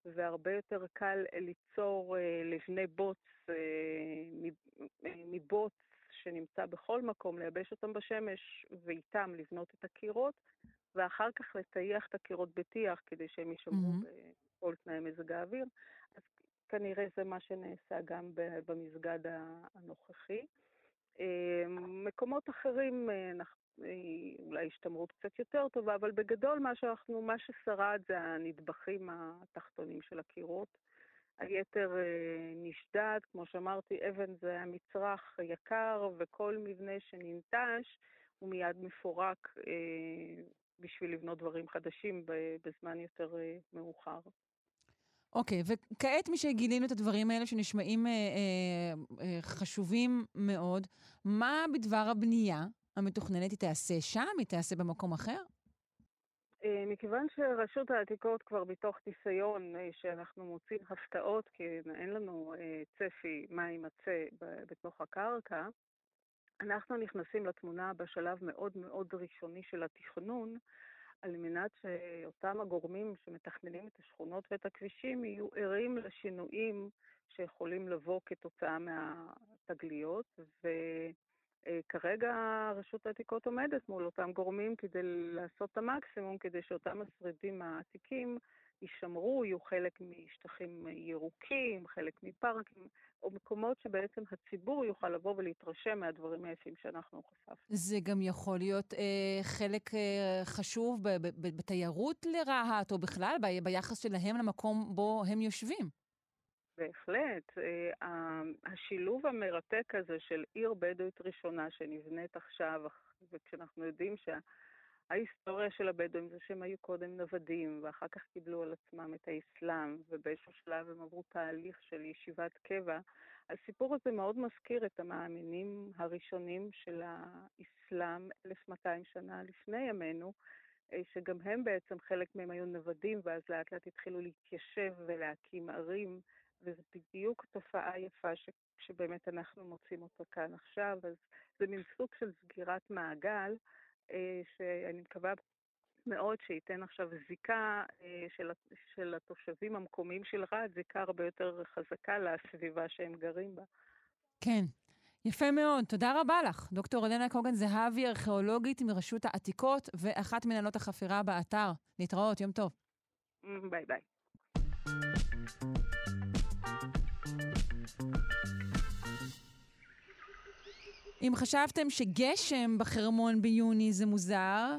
והרבה יותר קל ליצור אה, לבני בוץ מבוץ שנמצא בכל מקום, לייבש אותם בשמש ואיתם לבנות את הקירות, ואחר כך לטייח את הקירות בטיח כדי שהם יישמרו mm-hmm. בכל תנאי מזג האוויר. כנראה זה מה שנעשה גם במסגד הנוכחי. אמ, מקומות אחרים, אה, אה, אולי השתמרות קצת יותר טובה, אבל בגדול מה שאנחנו, מה ששרד זה הנדבכים התחתונים של הקירות. היתר אה, נשדד, כמו שאמרתי, אבן זה המצרך יקר, וכל מבנה שננטש הוא מיד מפורק בשביל לבנות דברים חדשים בזמן יותר מאוחר. אוקיי, וכעת משגילינו את הדברים האלה שנשמעים אה, אה, אה, חשובים מאוד, מה בדבר הבנייה המתוכננת היא תעשה שם? היא תעשה במקום אחר? אה, מכיוון שרשות העתיקות כבר מתוך ניסיון אה, שאנחנו מוצאים הפתעות, כי אין לנו אה, צפי מה יימצא בתוך הקרקע, אנחנו נכנסים לתמונה בשלב מאוד מאוד ראשוני של התכנון, על מנת שאותם הגורמים שמתכננים את השכונות ואת הכבישים יהיו ערים לשינויים שיכולים לבוא כתוצאה מהתגליות, ו... אה, כרגע רשות העתיקות עומדת מול אותם גורמים כדי לעשות את המקסימום, כדי שאותם השרידים העתיקים יישמרו, יהיו חלק משטחים ירוקים, חלק מפארקים, או מקומות שבעצם הציבור יוכל לבוא ולהתרשם מהדברים היפים שאנחנו חשפנו. זה גם יכול להיות אה, חלק אה, חשוב בתיירות לרהט, או בכלל ביחס שלהם למקום בו הם יושבים. בהחלט. אה, השילוב המרתק הזה של עיר בדואית ראשונה שנבנית עכשיו, וכשאנחנו יודעים שההיסטוריה של הבדואים זה שהם היו קודם נוודים, ואחר כך קיבלו על עצמם את האסלאם, ובאיזשהו שלב הם עברו תהליך של ישיבת קבע, הסיפור הזה מאוד מזכיר את המאמינים הראשונים של האסלאם 1200 שנה לפני ימינו, אה, שגם הם בעצם, חלק מהם היו נוודים, ואז לאט לאט התחילו להתיישב ולהקים ערים. וזו בדיוק תופעה יפה ש, שבאמת אנחנו מוצאים אותה כאן עכשיו, אז זה מין סוג של סגירת מעגל, שאני מקווה מאוד שייתן עכשיו זיקה אה, של, של התושבים המקומיים של רהט, זיקה הרבה יותר חזקה לסביבה שהם גרים בה. כן. יפה מאוד, תודה רבה לך. דוקטור אלנה קוגן זהבי, ארכיאולוגית מרשות העתיקות ואחת מנהלות החפירה באתר. להתראות, יום טוב. ביי ביי. אם חשבתם שגשם בחרמון ביוני זה מוזר,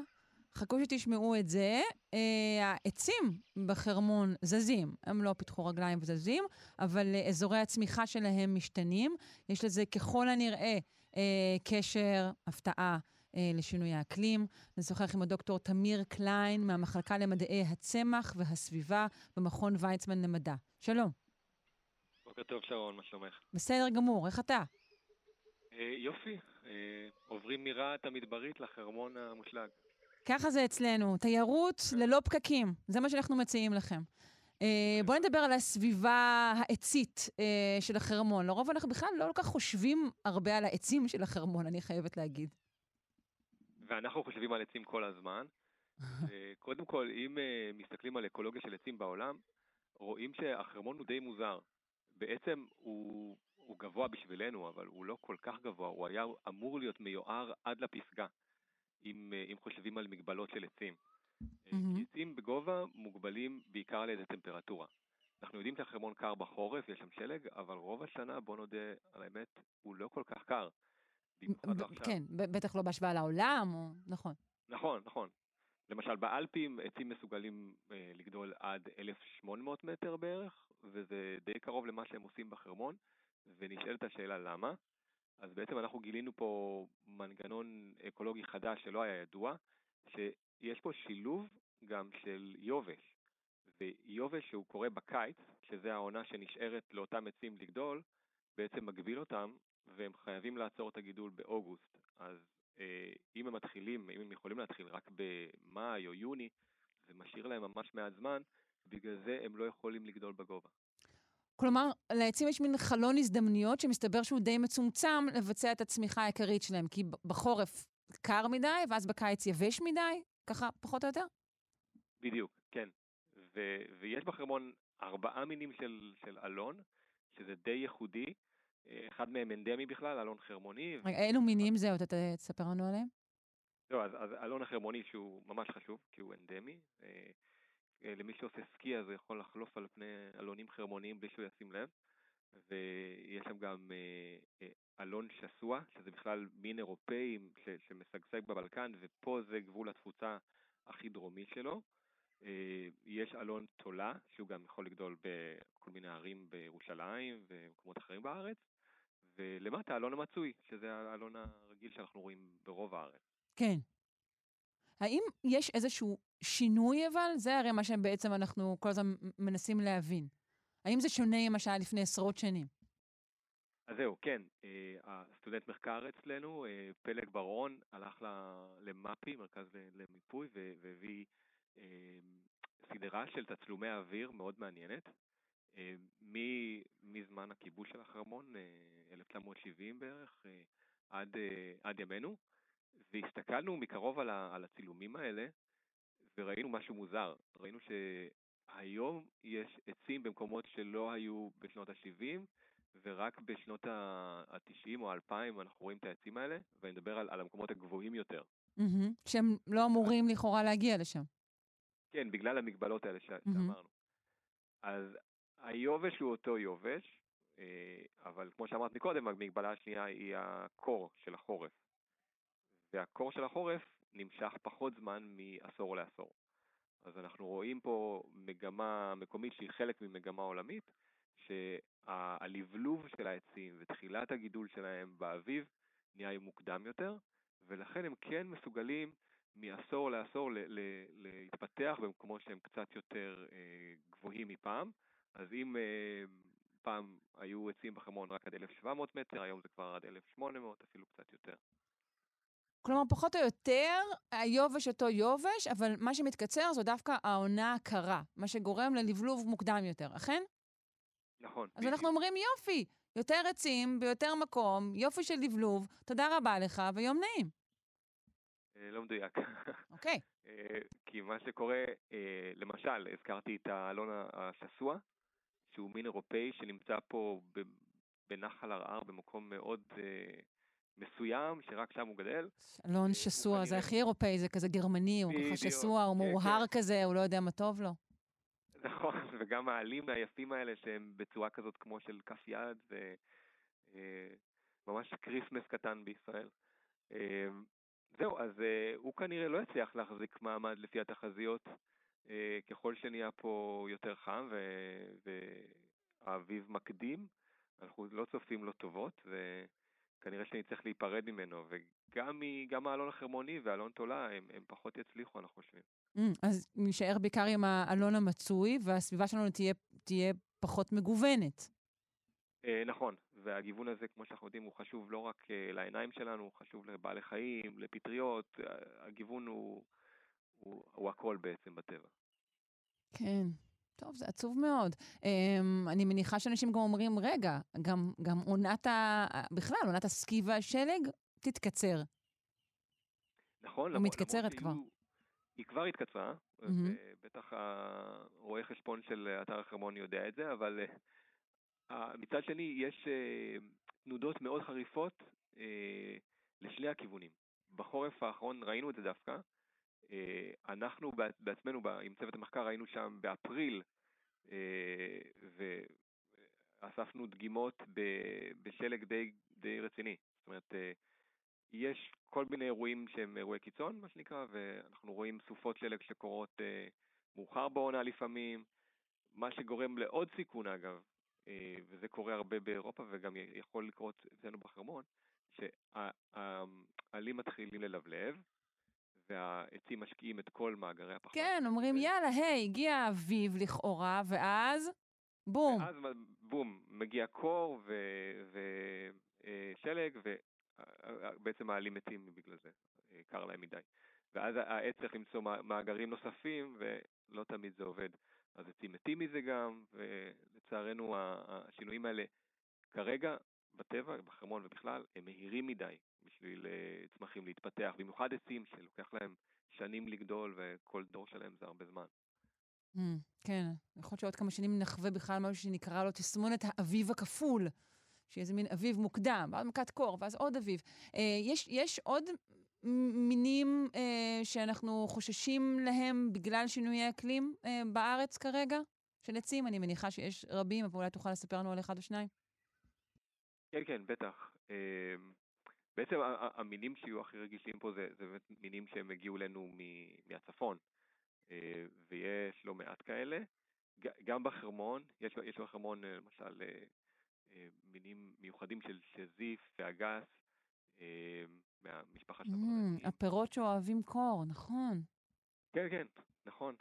חכו שתשמעו את זה. אה, העצים בחרמון זזים, הם לא פיתחו רגליים וזזים, אבל אה, אזורי הצמיחה שלהם משתנים. יש לזה ככל הנראה אה, קשר, הפתעה. לשינוי האקלים. נשוחח עם הדוקטור תמיר קליין מהמחלקה למדעי הצמח והסביבה במכון ויצמן למדע. שלום. בוקר טוב, שרון, מה שלומך? בסדר גמור, איך אתה? אה, יופי, אה, עוברים מרהט המדברית לחרמון המושלג. ככה זה אצלנו, תיירות ללא פקקים, זה מה שאנחנו מציעים לכם. אה, בואו נדבר על הסביבה העצית של החרמון. לרוב אנחנו בכלל לא כל כך חושבים הרבה על העצים של החרמון, אני חייבת להגיד. ואנחנו חושבים על עצים כל הזמן. *laughs* קודם כל, אם מסתכלים על אקולוגיה של עצים בעולם, רואים שהחרמון הוא די מוזר. בעצם הוא, הוא גבוה בשבילנו, אבל הוא לא כל כך גבוה, הוא היה אמור להיות מיוער עד לפסגה, אם, אם חושבים על מגבלות של עצים. Mm-hmm. עצים בגובה מוגבלים בעיקר ידי טמפרטורה. אנחנו יודעים שהחרמון קר בחורף, יש שם שלג, אבל רוב השנה, בוא נודה על האמת, הוא לא כל כך קר. לא כן, בטח לא בהשוואה לעולם, או... נכון. נכון, נכון. למשל באלפים עצים מסוגלים אה, לגדול עד 1,800 מטר בערך, וזה די קרוב למה שהם עושים בחרמון, ונשאלת השאלה למה. אז בעצם אנחנו גילינו פה מנגנון אקולוגי חדש שלא היה ידוע, שיש פה שילוב גם של יובש. ויובש שהוא קורה בקיץ, שזה העונה שנשארת לאותם עצים לגדול, בעצם מגביל אותם, והם חייבים לעצור את הגידול באוגוסט. אז אה, אם הם מתחילים, אם הם יכולים להתחיל רק במאי או יוני, זה משאיר להם ממש מעט זמן, בגלל זה הם לא יכולים לגדול בגובה. כלומר, לעצים יש מין חלון הזדמנויות שמסתבר שהוא די מצומצם לבצע את הצמיחה העיקרית שלהם, כי בחורף קר מדי, ואז בקיץ יבש מדי, ככה פחות או יותר? בדיוק, כן. ו- ויש בחרמון ארבעה מינים של, של אלון, שזה די ייחודי. אחד מהם אנדמי בכלל, אלון חרמוני. רגע, אילו מינים זה? אתה תספר לנו עליהם? לא, אז, אז אלון החרמוני שהוא ממש חשוב, כי הוא אנדמי. אה, אה, למי שעושה סקי אז הוא יכול לחלוף על פני אלונים חרמוניים בלי שהוא ישים לב. ויש שם גם אה, אלון שסוע, שזה בכלל מין אירופאי שמשגשג בבלקן, ופה זה גבול התפוצה הכי דרומי שלו. יש אלון תולה, שהוא גם יכול לגדול בכל מיני ערים בירושלים ומקומות אחרים בארץ, ולמטה אלון המצוי, שזה האלון הרגיל שאנחנו רואים ברוב הארץ. כן. האם יש איזשהו שינוי אבל? זה הרי מה שבעצם אנחנו כל הזמן מנסים להבין. האם זה שונה ממה שהיה לפני עשרות שנים? אז זהו, כן. אה, הסטודנט מחקר אצלנו, אה, פלג ברון, הלך למפ"י, מרכז למיפוי, והביא אה, סדרה של תצלומי אוויר מאוד מעניינת, מזמן הכיבוש של החרמון, 1970 בערך, עד, עד ימינו, והסתכלנו מקרוב על, ה, על הצילומים האלה, וראינו משהו מוזר. ראינו שהיום יש עצים במקומות שלא היו בשנות ה-70, ורק בשנות ה-90 או ה-2000 אנחנו רואים את העצים האלה, ואני מדבר על, על המקומות הגבוהים יותר. Mm-hmm, שהם לא אמורים לכאורה להגיע לשם. כן, בגלל המגבלות האלה ש... mm-hmm. שאמרנו. אז היובש הוא אותו יובש, אה, אבל כמו שאמרת מקודם, המגבלה השנייה היא הקור של החורף. והקור של החורף נמשך פחות זמן מעשור לעשור. אז אנחנו רואים פה מגמה מקומית שהיא חלק ממגמה עולמית, שהלבלוב של העצים ותחילת הגידול שלהם באביב נהיה מוקדם יותר, ולכן הם כן מסוגלים מעשור לעשור להתפתח במקומות שהם קצת יותר אה, גבוהים מפעם. אז אם אה, פעם היו עצים בחרמון רק עד 1,700 מטר, היום זה כבר עד 1,800, אפילו קצת יותר. כלומר, פחות או יותר, היובש אותו יובש, אבל מה שמתקצר זו דווקא העונה הקרה, מה שגורם ללבלוב מוקדם יותר, אכן? נכון. אז אנחנו אומרים, יופי, יותר עצים ביותר מקום, יופי של לבלוב, תודה רבה לך ויום נעים. אה, לא מדויק. *laughs* אוקיי. אה, כי מה שקורה, אה, למשל, הזכרתי את האלון השסוע, שהוא מין אירופאי שנמצא פה בנחל ערער במקום מאוד מסוים, שרק שם הוא גדל. אלון שסוע, זה הכי אירופאי, זה כזה גרמני, הוא ככה שסוע, הוא כן, מאוהר כן. כזה, הוא לא יודע מה טוב לו. נכון, *laughs* וגם העלים היפים האלה שהם בצורה כזאת כמו של כף יד, זה ממש Christmas קטן בישראל. זהו, אז אה, הוא כנראה לא יצליח להחזיק מעמד לפי התחזיות ככל שנהיה פה יותר חם והאביב מקדים, אנחנו לא צופים לו טובות וכנראה שנצטרך להיפרד ממנו וגם האלון החרמוני ואלון התולע הם, הם פחות יצליחו, אנחנו חושבים. Mm, אז נשאר בעיקר עם האלון המצוי והסביבה שלנו תהיה, תהיה פחות מגוונת. Uh, נכון, והגיוון הזה, כמו שאנחנו יודעים, הוא חשוב לא רק אה, לעיניים שלנו, הוא חשוב לבעלי חיים, לפטריות, אה, הגיוון הוא, הוא, הוא הכל בעצם בטבע. כן. טוב, זה עצוב מאוד. Um, אני מניחה שאנשים גם אומרים, רגע, גם, גם עונת ה... בכלל, עונת הסקי והשלג תתקצר. נכון, למרות, מתקצרת כבר. היא כבר התקצרה, ובטח הרואה חשבון של אתר החרמון יודע את זה, אבל מצד שני יש תנודות מאוד חריפות לשני הכיוונים. בחורף האחרון ראינו את זה דווקא. אנחנו בעצמנו, עם צוות המחקר, היינו שם באפריל, ואספנו דגימות בשלג די, די רציני. זאת אומרת, יש כל מיני אירועים שהם אירועי קיצון, מה שנקרא, ואנחנו רואים סופות שלג שקורות מאוחר בעונה לפעמים, מה שגורם לעוד סיכון אגב, וזה קורה הרבה באירופה וגם יכול לקרות אצלנו בחרמון, שהעלים מתחילים ללבלב, והעצים משקיעים את כל מאגרי הפחמן. כן, אומרים, יאללה, היי, הגיע האביב לכאורה, ואז בום. ואז בום, מגיע קור ושלג, ובעצם העלים מתים בגלל זה, קר להם מדי. ואז העץ צריך למצוא מאגרים נוספים, ולא תמיד זה עובד. אז עצים מתים מזה גם, ולצערנו השינויים האלה כרגע בטבע, בחרמון ובכלל, הם מהירים מדי בשביל צמחים להתפתח, במיוחד עצים שלוקח להם שנים לגדול וכל דור שלהם זה הרבה זמן. Mm, כן, יכול להיות שעוד כמה שנים נחווה בכלל משהו שנקרא לו תסמונת האביב הכפול, שיהיה איזה מין אביב מוקדם, ואז מכת קור, ואז עוד אביב. אה, יש, יש עוד מינים אה, שאנחנו חוששים להם בגלל שינויי אקלים אה, בארץ כרגע? של עצים, אני מניחה שיש רבים, אבל אולי תוכל לספר לנו על אחד או שניים. כן, כן, בטח. אה, בעצם המינים שיהיו הכי רגישים פה זה, זה באמת מינים שהם הגיעו אלינו מהצפון, אה, ויש לא מעט כאלה. גם בחרמון, יש, יש בחרמון אה, למשל אה, מינים מיוחדים של שזיף ואגס, מהמשפחה של mm, הפירות שאוהבים קור, נכון. כן, כן, נכון,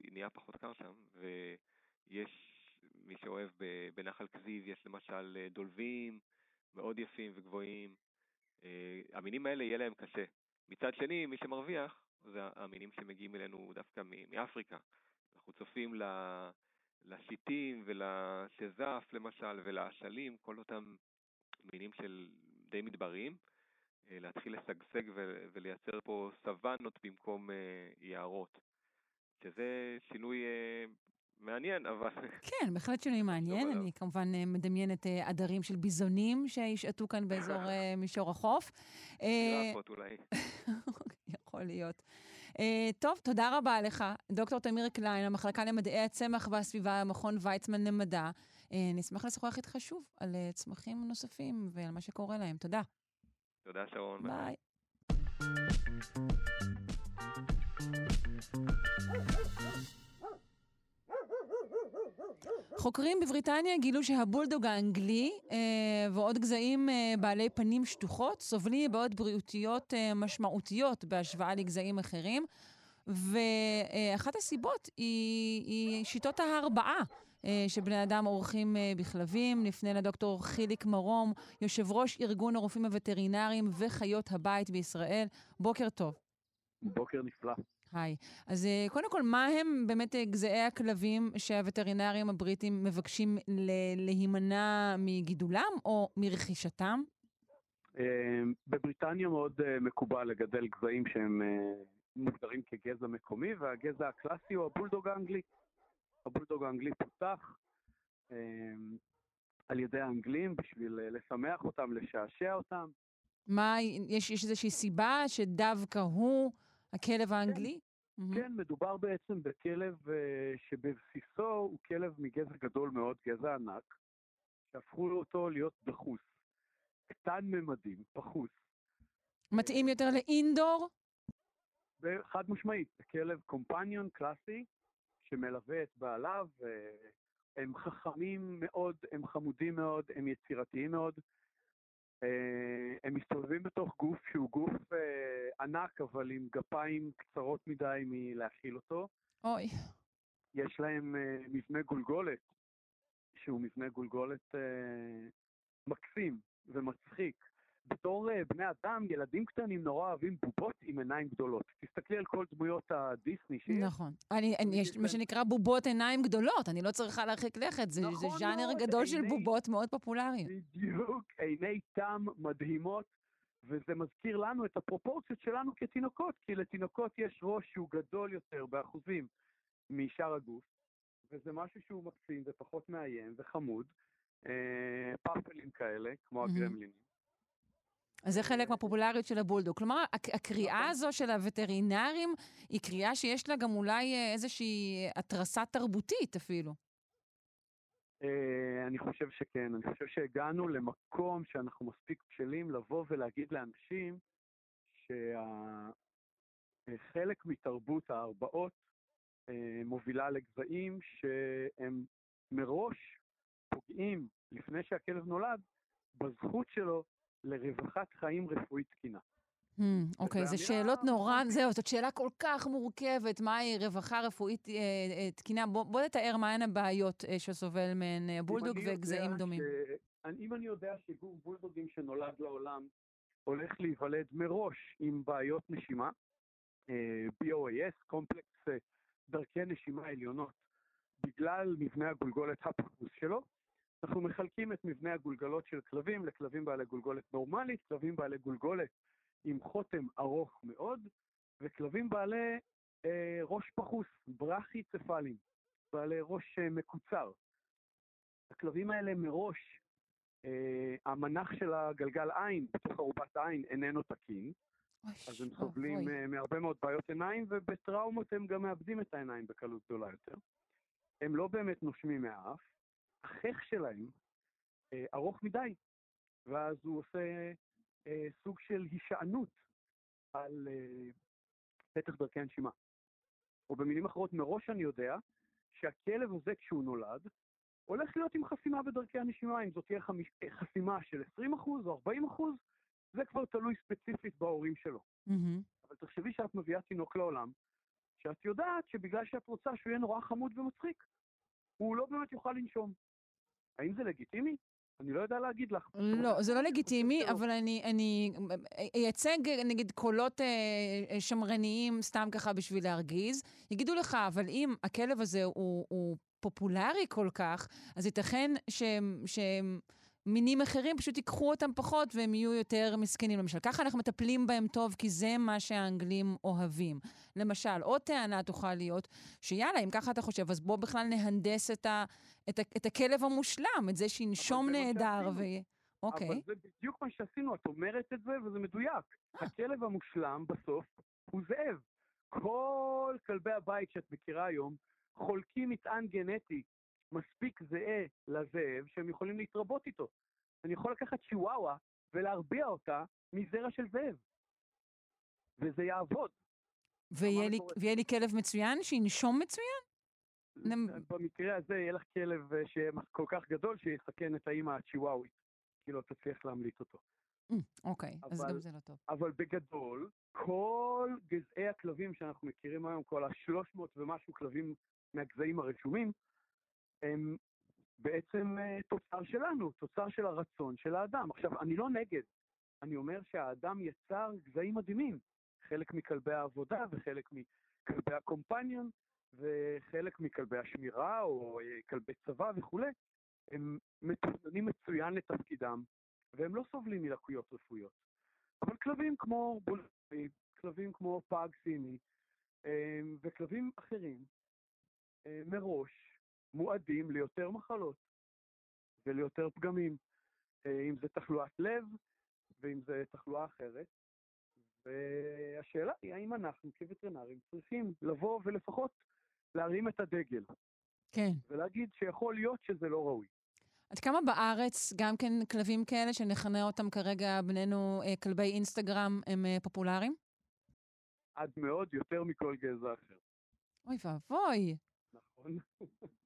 ונהיה פחות קר שם, ויש מי שאוהב בנחל כזיב, יש למשל דולבים מאוד יפים וגבוהים. המינים האלה יהיה להם קשה. מצד שני, מי שמרוויח זה המינים שמגיעים אלינו דווקא מאפריקה. אנחנו צופים לשיטים ולשזף למשל ולאשלים, כל אותם מינים של די מדבריים, להתחיל לשגשג ולייצר פה סוואנות במקום יערות. שזה שינוי מעניין, אבל... כן, בהחלט שינוי מעניין. אני כמובן מדמיינת עדרים של ביזונים שישעטו כאן באזור *laughs* מישור החוף. גרפות אולי. *laughs* יכול להיות. טוב, תודה רבה לך, דוקטור תמיר קליין, המחלקה למדעי הצמח והסביבה, המכון ויצמן למדע. נשמח לשוחח איתך שוב על צמחים נוספים ועל מה שקורה להם. תודה. תודה, שרון. ביי. *laughs* חוקרים בבריטניה גילו שהבולדוג האנגלי אה, ועוד גזעים אה, בעלי פנים שטוחות סובלים מבעיות בריאותיות אה, משמעותיות בהשוואה לגזעים אחרים, ואחת הסיבות היא, היא שיטות ההרבעה. אה, שבני אדם עורכים אה, בכלבים. נפנה לדוקטור חיליק מרום, יושב ראש ארגון הרופאים הווטרינריים וחיות הבית בישראל. בוקר טוב. בוקר נפלא. היי. אז אה, קודם כל, מה הם באמת אה, גזעי הכלבים שהווטרינרים הבריטים מבקשים להימנע מגידולם או מרכישתם? אה, בבריטניה מאוד מקובל לגדל גזעים שהם מוגדרים כגזע מקומי, והגזע הקלאסי הוא הבולדוג האנגלי. הבולדוג האנגלי פותח על ידי האנגלים בשביל לשמח אותם, לשעשע אותם. מה, יש, יש איזושהי סיבה שדווקא הוא... הכלב האנגלי? כן, mm-hmm. כן, מדובר בעצם בכלב uh, שבבסיסו הוא כלב מגזע גדול מאוד, גזע ענק, שהפכו אותו להיות דחוס. קטן ממדים, פחוס. מתאים יותר לאינדור? חד משמעית, זה כלב קומפניון קלאסי שמלווה את בעליו, הם חכמים מאוד, הם חמודים מאוד, הם יצירתיים מאוד. אה, הם מסתובבים בתוך גוף שהוא גוף אה, ענק, אבל עם גפיים קצרות מדי מלהכיל אותו. אוי. יש להם אה, מבנה גולגולת, שהוא מבנה גולגולת מקסים ומצחיק. בתור uh, בני אדם, ילדים קטנים נורא אוהבים בובות עם עיניים גדולות. תסתכלי על כל דמויות הדיסני שיש. נכון. אני, אני, יש מה שנקרא בובות עיניים גדולות, אני לא צריכה להרחיק לכת, זה, נכון זה ז'אנר מאוד, גדול עיני, של בובות מאוד פופולריים. בדיוק, עיני תם מדהימות, וזה מזכיר לנו את הפרופורציות שלנו כתינוקות, כי לתינוקות יש ראש שהוא גדול יותר באחוזים משאר הגוף, וזה משהו שהוא מקסים ופחות מאיים וחמוד, אה, פאפלים כאלה, כמו הגרמלינים. אז זה חלק מהפופולריות של הבולדוג. כלומר, הקריאה נכון. הזו של הווטרינרים היא קריאה שיש לה גם אולי אה, איזושהי התרסה תרבותית אפילו. אה, אני חושב שכן. אני חושב שהגענו למקום שאנחנו מספיק בשלים לבוא ולהגיד לאנשים שחלק מתרבות ההרבעות אה, מובילה לגזעים שהם מראש פוגעים, לפני שהכלב נולד, בזכות שלו לרווחת חיים רפואית תקינה. Hmm, אוקיי, זה שאלות נורא, זהו, זאת שאלה כל כך מורכבת, מהי רווחה רפואית אה, אה, תקינה. בוא, נתאר מהן הבעיות אה, שסובל מהן בולדוג וגזעים דומים. אם אני יודע שגור בולדוגים שנולד לעולם הולך להיוולד מראש עם בעיות נשימה, BOAS, קומפלקס דרכי נשימה עליונות, בגלל מבנה הגולגולת הפחוס שלו, אנחנו מחלקים את מבנה הגולגלות של כלבים לכלבים בעלי גולגולת נורמלית, כלבים בעלי גולגולת עם חותם ארוך מאוד, וכלבים בעלי אה, ראש פחוס, ברכי-צפלים, בעלי ראש אה, מקוצר. הכלבים האלה מראש, אה, המנח של הגלגל עין בתוך ארובת העין איננו תקין, אז הם סובלים אה, מהרבה מאוד בעיות עיניים, ובטראומות הם גם מאבדים את העיניים בקלות גדולה יותר. הם לא באמת נושמים מהאף, החך שלהם אה, ארוך מדי, ואז הוא עושה אה, סוג של הישענות על אה, פתח דרכי הנשימה. או במילים אחרות, מראש אני יודע שהכלב הזה כשהוא נולד, הולך להיות עם חסימה בדרכי הנשימה, אם זאת תהיה חמיש, אה, חסימה של 20% או 40%, זה כבר תלוי ספציפית בהורים שלו. Mm-hmm. אבל תחשבי שאת מביאה תינוק לעולם, שאת יודעת שבגלל שאת רוצה שהוא יהיה נורא חמוד ומצחיק, הוא לא באמת יוכל לנשום. האם זה לגיטימי? אני לא יודע להגיד לך. לא, זה לא לגיטימי, אבל אני, אני אייצג נגיד קולות אה, אה, שמרניים סתם ככה בשביל להרגיז. יגידו לך, אבל אם הכלב הזה הוא, הוא פופולרי כל כך, אז ייתכן שהם... שהם מינים אחרים פשוט ייקחו אותם פחות והם יהיו יותר מסכנים. למשל, ככה אנחנו מטפלים בהם טוב, כי זה מה שהאנגלים אוהבים. למשל, עוד טענה תוכל להיות, שיאללה, אם ככה אתה חושב, אז בוא בכלל נהנדס את, ה, את, ה, את הכלב המושלם, את זה שינשום נהדר. ו... אוקיי. אבל זה בדיוק מה שעשינו, את אומרת את זה וזה מדויק. אה. הכלב המושלם בסוף הוא זאב. כל כלבי הבית שאת מכירה היום חולקים מטען גנטי מספיק זהה לזאב שהם יכולים להתרבות איתו. אני יכול לקחת צ'יוואווה ולהרביע אותה מזרע של זאב. וזה יעבוד. ויהיה לי, ויהיה לי כלב מצוין שינשום מצוין? במקרה הזה יהיה לך כלב אה, שיהיה כל כך גדול שיסכן את האימא הצ'יוואווית, כי לא תצליח להמליט אותו. Mm, אוקיי, אז גם זה לא טוב. אבל בגדול, כל גזעי הכלבים שאנחנו מכירים היום, כל השלוש מאות ומשהו כלבים מהגזעים הרשומים, הם בעצם אה, תוצר שלנו, תוצר של הרצון של האדם. עכשיו, אני לא נגד, אני אומר שהאדם יצר גזעים מדהימים, חלק מכלבי העבודה וחלק מכלבי הקומפניון וחלק מכלבי השמירה או אה, כלבי צבא וכולי, הם מתוכננים מצוין לתפקידם והם לא סובלים מלקויות רפואיות. אבל כלבים כמו בולטי, כלבים כמו פאג סיני אה, וכלבים אחרים מראש מועדים ליותר מחלות וליותר פגמים, אה, אם זה תחלואת לב ואם זה תחלואה אחרת. והשאלה היא האם אנחנו כווטרינרים צריכים לבוא ולפחות להרים את הדגל. כן. ולהגיד שיכול להיות שזה לא ראוי. עד כמה בארץ גם כן כלבים כאלה, שנכנה אותם כרגע בינינו אה, כלבי אינסטגרם, הם אה, פופולריים? עד מאוד, יותר מכל גזע אחר. אוי ואבוי. נכון. *laughs*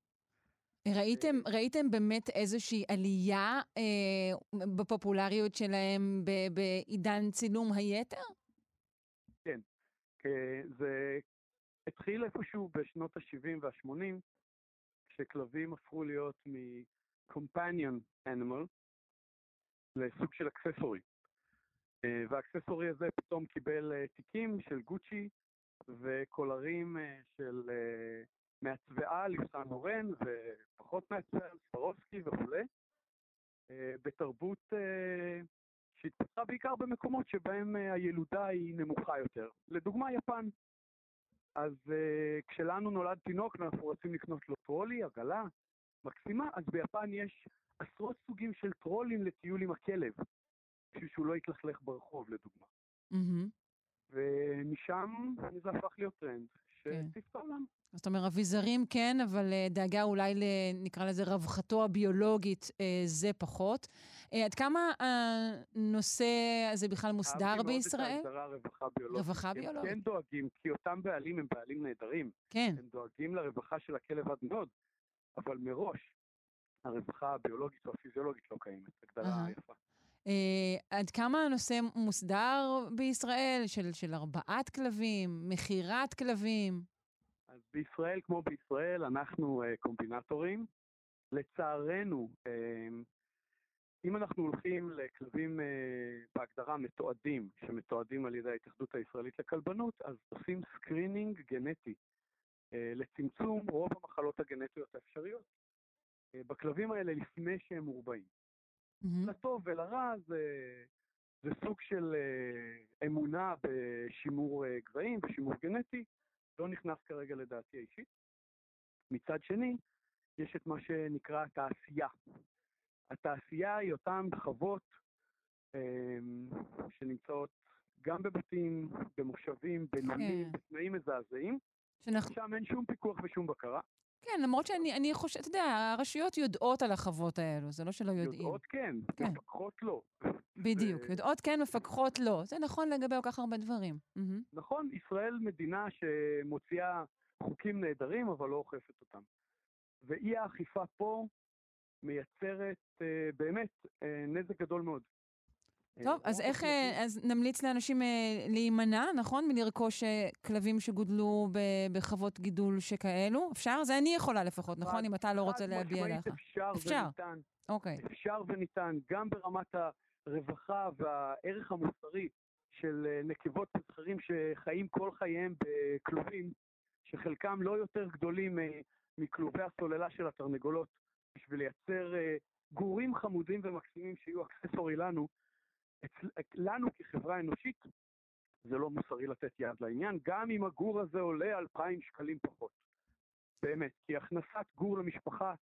ראיתם, ראיתם באמת איזושהי עלייה אה, בפופולריות שלהם בעידן צילום היתר? כן. זה התחיל איפשהו בשנות ה-70 וה-80, כשכלבים הפכו להיות מ-companion animal לסוג של אקססורי. אה, והאקססורי הזה פתאום קיבל אה, תיקים של גוצ'י וקולרים אה, של מעצבי ליפסן מורן ופחות מעצבי ספרוסקי וכולי, אה, בתרבות אה, שהתפתחה בעיקר במקומות שבהם אה, הילודה היא נמוכה יותר. לדוגמה, יפן. אז כשלנו נולד תינוק ואנחנו רוצים לקנות לו טרולי, עגלה, מקסימה, אז ביפן יש עשרות סוגים של טרולים לטיול עם הכלב, בשביל שהוא לא יתלכלך ברחוב, לדוגמה. Mm-hmm. ומשם זה הפך להיות טרנד שהציף את העולם. זאת אומרת, אביזרים כן, אבל אה, דאגה אולי, נקרא לזה, רווחתו הביולוגית, אה, זה פחות. אה, עד כמה הנושא הזה בכלל מוסדר בישראל? אהבתי מאוד את ההגדרה רווחה ביולוגית. רווחה ביולוגית. הם כן דואגים, כי אותם בעלים הם בעלים נהדרים. כן. הם דואגים לרווחה של הכלב עד מאוד, אבל מראש הרווחה הביולוגית או הפיזיולוגית לא קיימת. הגדרה יפה. Uh, עד כמה הנושא מוסדר בישראל, של, של הרבעת כלבים, מכירת כלבים? אז בישראל, כמו בישראל, אנחנו אה, קומבינטורים. לצערנו, אה, אם אנחנו הולכים לכלבים אה, בהגדרה מתועדים, שמתועדים על ידי ההתאחדות הישראלית לכלבנות, אז עושים screening גנטי אה, לצמצום רוב המחלות הגנטיות האפשריות אה, בכלבים האלה לפני שהם מורבעים. Mm-hmm. לטוב ולרע זה, זה סוג של אה, אמונה בשימור uh, גזעים, בשימור גנטי, לא נכנס כרגע לדעתי האישית. מצד שני, יש את מה שנקרא התעשייה. התעשייה היא אותן חוות um, שנמצאות גם בבתים, במושבים, בלולים, כן. בתנאים מזעזעים, שאנחנו... שם אין שום פיקוח ושום בקרה. כן, למרות שאני חושבת, אתה יודע, הרשויות יודעות על החוות האלו, זה לא שלא יודעים. יודעות כן, כן. מפקחות לא. בדיוק, ו... יודעות כן, מפקחות לא. זה נכון לגבי כל כך הרבה דברים. נכון, ישראל מדינה שמוציאה חוקים נהדרים, אבל לא אוכפת אותם. ואי האכיפה פה מייצרת אה, באמת אה, נזק גדול מאוד. טוב, אז איך, אה, אז נמליץ לאנשים אה, להימנע, נכון? מלרכוש אה, כלבים שגודלו בחוות גידול שכאלו? אפשר? זה אני יכולה לפחות, נכון? אם אתה לא רוצה להביע לך. אפשר וניתן. אוקיי. אפשר וניתן, גם ברמת הרווחה והערך המוסרי של נקבות וזכרים שחיים כל חייהם בכלובים, שחלקם לא יותר גדולים מכלובי הסוללה של התרנגולות, בשביל לייצר גורים חמודים ומקסימים שיהיו אקססורי לנו. לנו כחברה אנושית זה לא מוסרי לתת יד לעניין, גם אם הגור הזה עולה 2,000 שקלים פחות. באמת, כי הכנסת גור למשפחה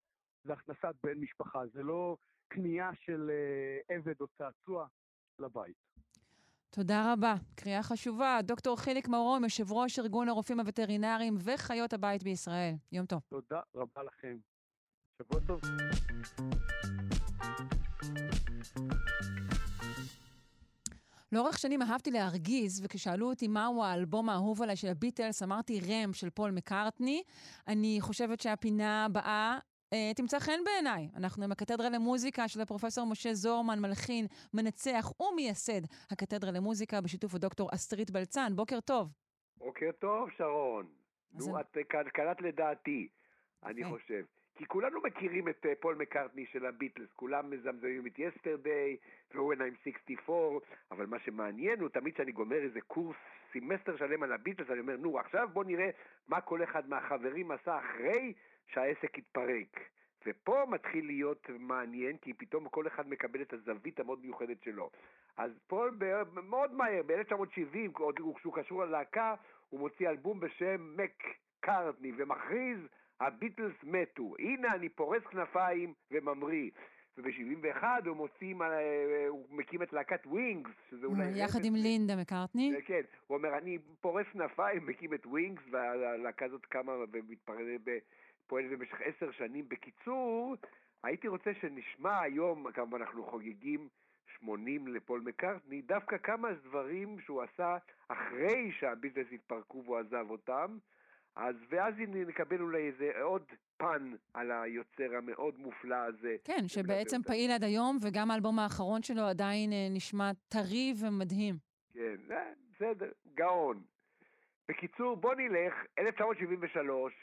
זה הכנסת בן משפחה, זה לא קנייה של uh, עבד או צעצוע לבית. תודה רבה. קריאה חשובה. דוקטור חיליק מרום, יושב ראש ארגון הרופאים הווטרינריים וחיות הבית בישראל. יום טוב. תודה רבה לכם. שבוע טוב. לאורך שנים אהבתי להרגיז, וכששאלו אותי מהו האלבום האהוב עליי של הביטלס, אמרתי רם של פול מקארטני. אני חושבת שהפינה הבאה אה, תמצא חן בעיניי. אנחנו עם הקתדרה למוזיקה של הפרופסור משה זורמן, מלחין, מנצח ומייסד הקתדרה למוזיקה בשיתוף הדוקטור אסטרית בלצן. בוקר טוב. בוקר טוב, שרון. נו, את קלט לדעתי, אני חושב. כי כולנו מכירים את אה, פול מקארטני של הביטלס, כולם מזמזמים את יסטרדי, עם 64, אבל מה שמעניין הוא תמיד כשאני גומר איזה קורס, סמסטר שלם על הביטלס, אני אומר, נו, עכשיו בוא נראה מה כל אחד מהחברים עשה אחרי שהעסק התפרק. ופה מתחיל להיות מעניין, כי פתאום כל אחד מקבל את הזווית המאוד מיוחדת שלו. אז פול מאוד מהר, ב-1970, עוד כשהוא קשור ללהקה, הוא מוציא אלבום בשם מק קארטני, ומכריז הביטלס מתו, הנה אני פורס כנפיים וממריא. וב-71 הוא מוציא, אה, הוא מקים את להקת ווינגס, שזה אולי... יחד עם לינדה מקארטני. כן, הוא אומר, אני פורס כנפיים, מקים את ווינגס, והלהקה הזאת קמה ופועלת במשך עשר שנים. בקיצור, הייתי רוצה שנשמע היום, כמובן אנחנו חוגגים 80 לפול מקארטני, דווקא כמה דברים שהוא עשה אחרי שהביטלס התפרקו והוא עזב אותם. אז ואז נקבל אולי איזה עוד פן על היוצר המאוד מופלא הזה. כן, שבעצם פעיל עד היום, וגם האלבום האחרון שלו עדיין אה, נשמע טרי ומדהים. כן, אה, בסדר, גאון. בקיצור, בוא נלך, 1973,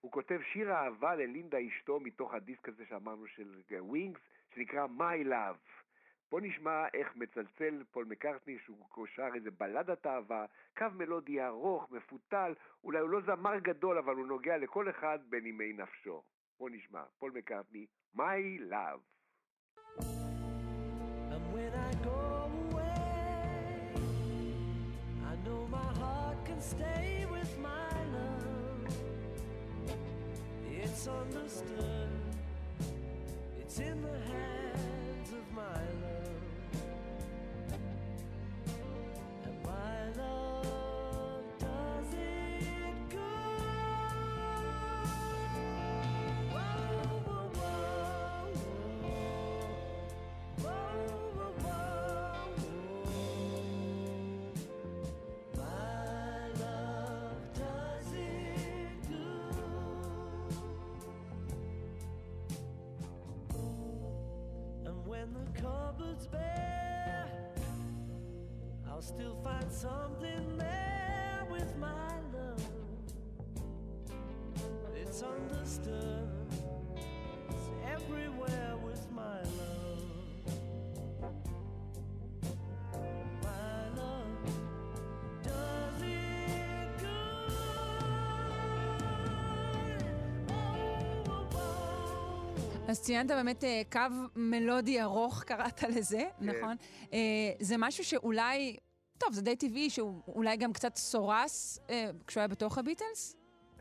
הוא כותב שיר אהבה ללינדה אשתו מתוך הדיסק הזה שאמרנו של ווינגס, שנקרא My Love. בוא נשמע איך מצלצל פול מקארטני שהוא שר איזה בלדת אהבה, קו מלודי ארוך, מפותל, אולי הוא לא זמר גדול אבל הוא נוגע לכל אחד בנימי נפשו. בוא נשמע, פול מקארטני, My Love. And when I go away, I know my heart can stay with my love. It's understood, it's in the hand. And the cupboard's bare, I'll still find something there with my love. It's understood, it's everywhere אז ציינת באמת אה, קו מלודי ארוך, קראת לזה, כן. נכון? אה, זה משהו שאולי, טוב, זה די טבעי, שהוא אולי גם קצת סורס אה, כשהוא היה בתוך הביטלס?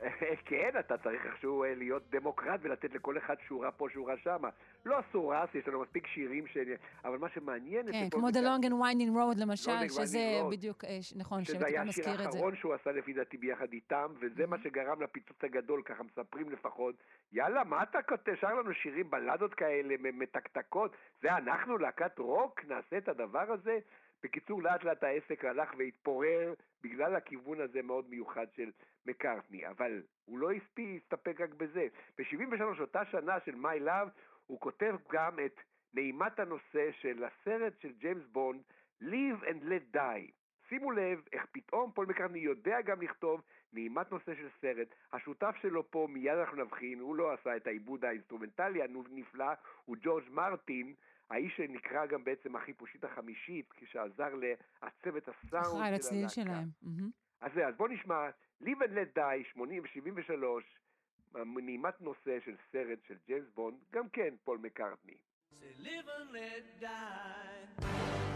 *laughs* כן, אתה צריך איכשהו אה, להיות דמוקרט ולתת לכל אחד שורה פה, שורה שמה. לא סורס, יש לנו מספיק שירים ש... אבל מה שמעניין... כן, כמו The Long and Winding Road למשל, שזה. בדיוק, אה, נכון, שזה היה השיר מזכיר את זה. האחרון שהוא עשה לפי דעתי ביחד איתם, וזה מה שגרם לפיצוץ הגדול, ככה מספרים לפחות. יאללה, מה אתה כותב? שר לנו שירים, בלדות כאלה, מתקתקות. זה אנחנו, להקת רוק, נעשה את הדבר הזה? בקיצור, לאט לאט העסק הלך והתפורר בגלל הכיוון הזה מאוד מיוחד של מקארטני, אבל הוא לא הספיק, הסתפק רק בזה. ב-73, אותה שנה של My Love, הוא כותב גם את נעימת הנושא של הסרט של ג'יימס בונד, Live and Let Die. שימו לב איך פתאום פול מקארטני יודע גם לכתוב נעימת נושא של סרט. השותף שלו פה, מיד אנחנו נבחין, הוא לא עשה את העיבוד האינסטרומנטלי הנפלא, הוא ג'ורג' מרטין, האיש שנקרא גם בעצם החיפושית החמישית, כשעזר לעצב את הסאונד של הלהקה. שלהם. אז זה, אז בוא נשמע Live and Let Die, 80 ו-73, נעימת נושא של סרט של ג'יימס בונד, גם כן פול מקארטני. Say, live and let die.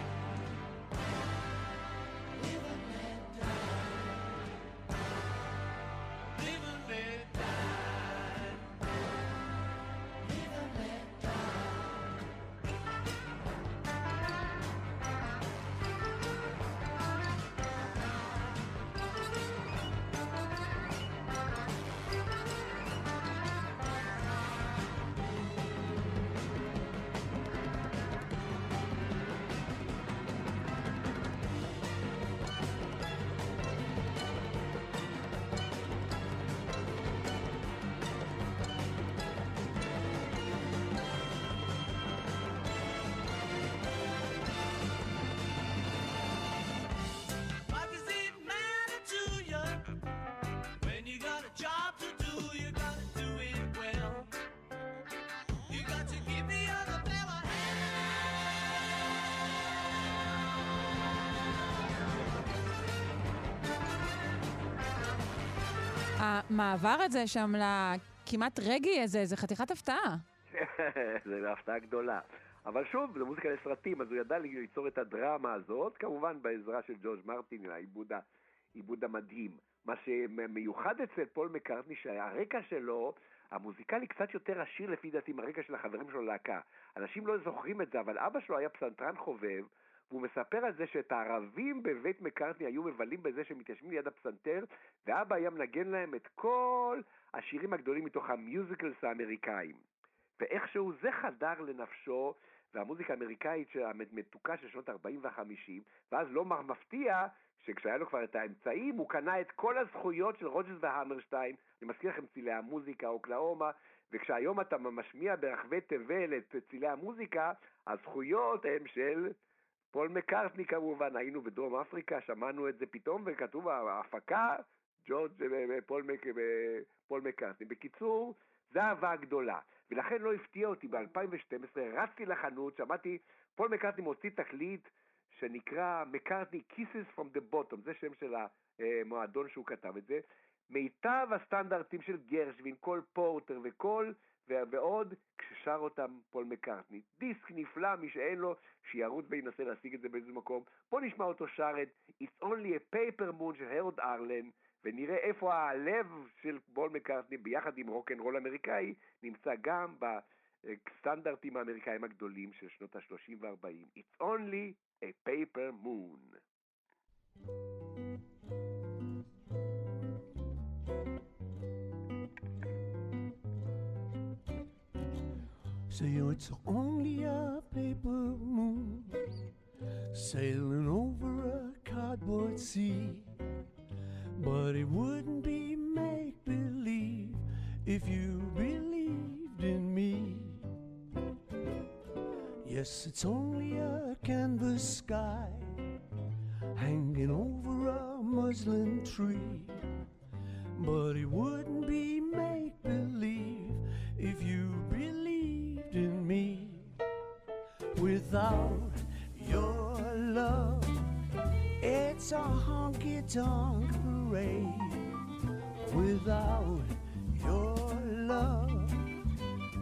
המעבר הזה שם לכמעט רגי הזה, זה חתיכת הפתעה. *laughs* זה הפתעה גדולה. אבל שוב, זו מוזיקה לסרטים, אז הוא ידע ליצור את הדרמה הזאת, כמובן בעזרה של ג'ורג' מרטין, העיבוד, המדהים. מה שמיוחד אצל פול מקארטני, שהרקע שלו, המוזיקלי קצת יותר עשיר לפי דעתי מהרקע של החברים שלו להקה. אנשים לא זוכרים את זה, אבל אבא שלו היה פסנתרן חובב, והוא מספר על זה שאת הערבים בבית מקארטני היו מבלים בזה שהם מתיישבים ליד הפסנתר, ואבא היה מנגן להם את כל השירים הגדולים מתוך ה musicals האמריקאים. ואיכשהו זה חדר לנפשו, והמוזיקה האמריקאית המתוקה של שנות 40 וה-50, ואז לא מפתיע שכשהיה לו כבר את האמצעים, הוא קנה את כל הזכויות של רוג'רס והמרשטיין, אני מזכיר לכם צלילי המוזיקה, אוקלהומה, וכשהיום אתה משמיע ברחבי תבל את צלילי המוזיקה, הזכויות הן של פול מקארטני כמובן, היינו בדרום אפריקה, שמענו את זה פתאום, וכתוב ההפקה, ג'ורג' פול, מק, פול מקארטני. בקיצור, זו אהבה גדולה. ולכן לא הפתיע אותי, ב-2012 רצתי לחנות, שמעתי, פול מקארטני מוציא תקליט שנקרא מקארטני Kisses from the Bottom, זה שם של המועדון שהוא כתב את זה. מיטב הסטנדרטים של גרשווין, קול פורטר וכל, ועוד כששר אותם פול מקארטני. דיסק נפלא, מי שאין לו, שירוץ וינסה להשיג את זה באיזה מקום. בוא נשמע אותו שר את It's Only a Paper Moon של הרוד ארלן, ונראה איפה הלב של פול מקארטני ביחד עם רוקנרול אמריקאי נמצא גם בסטנדרטים האמריקאים הגדולים של שנות ה-30 וה-40. It's Only a Paper Moon. Say oh, it's only a paper moon sailing over a cardboard sea. But it wouldn't be make believe if you believed in me. Yes, it's only a canvas sky hanging over a muslin tree. But it wouldn't be it's a honky tonk parade. Without your love,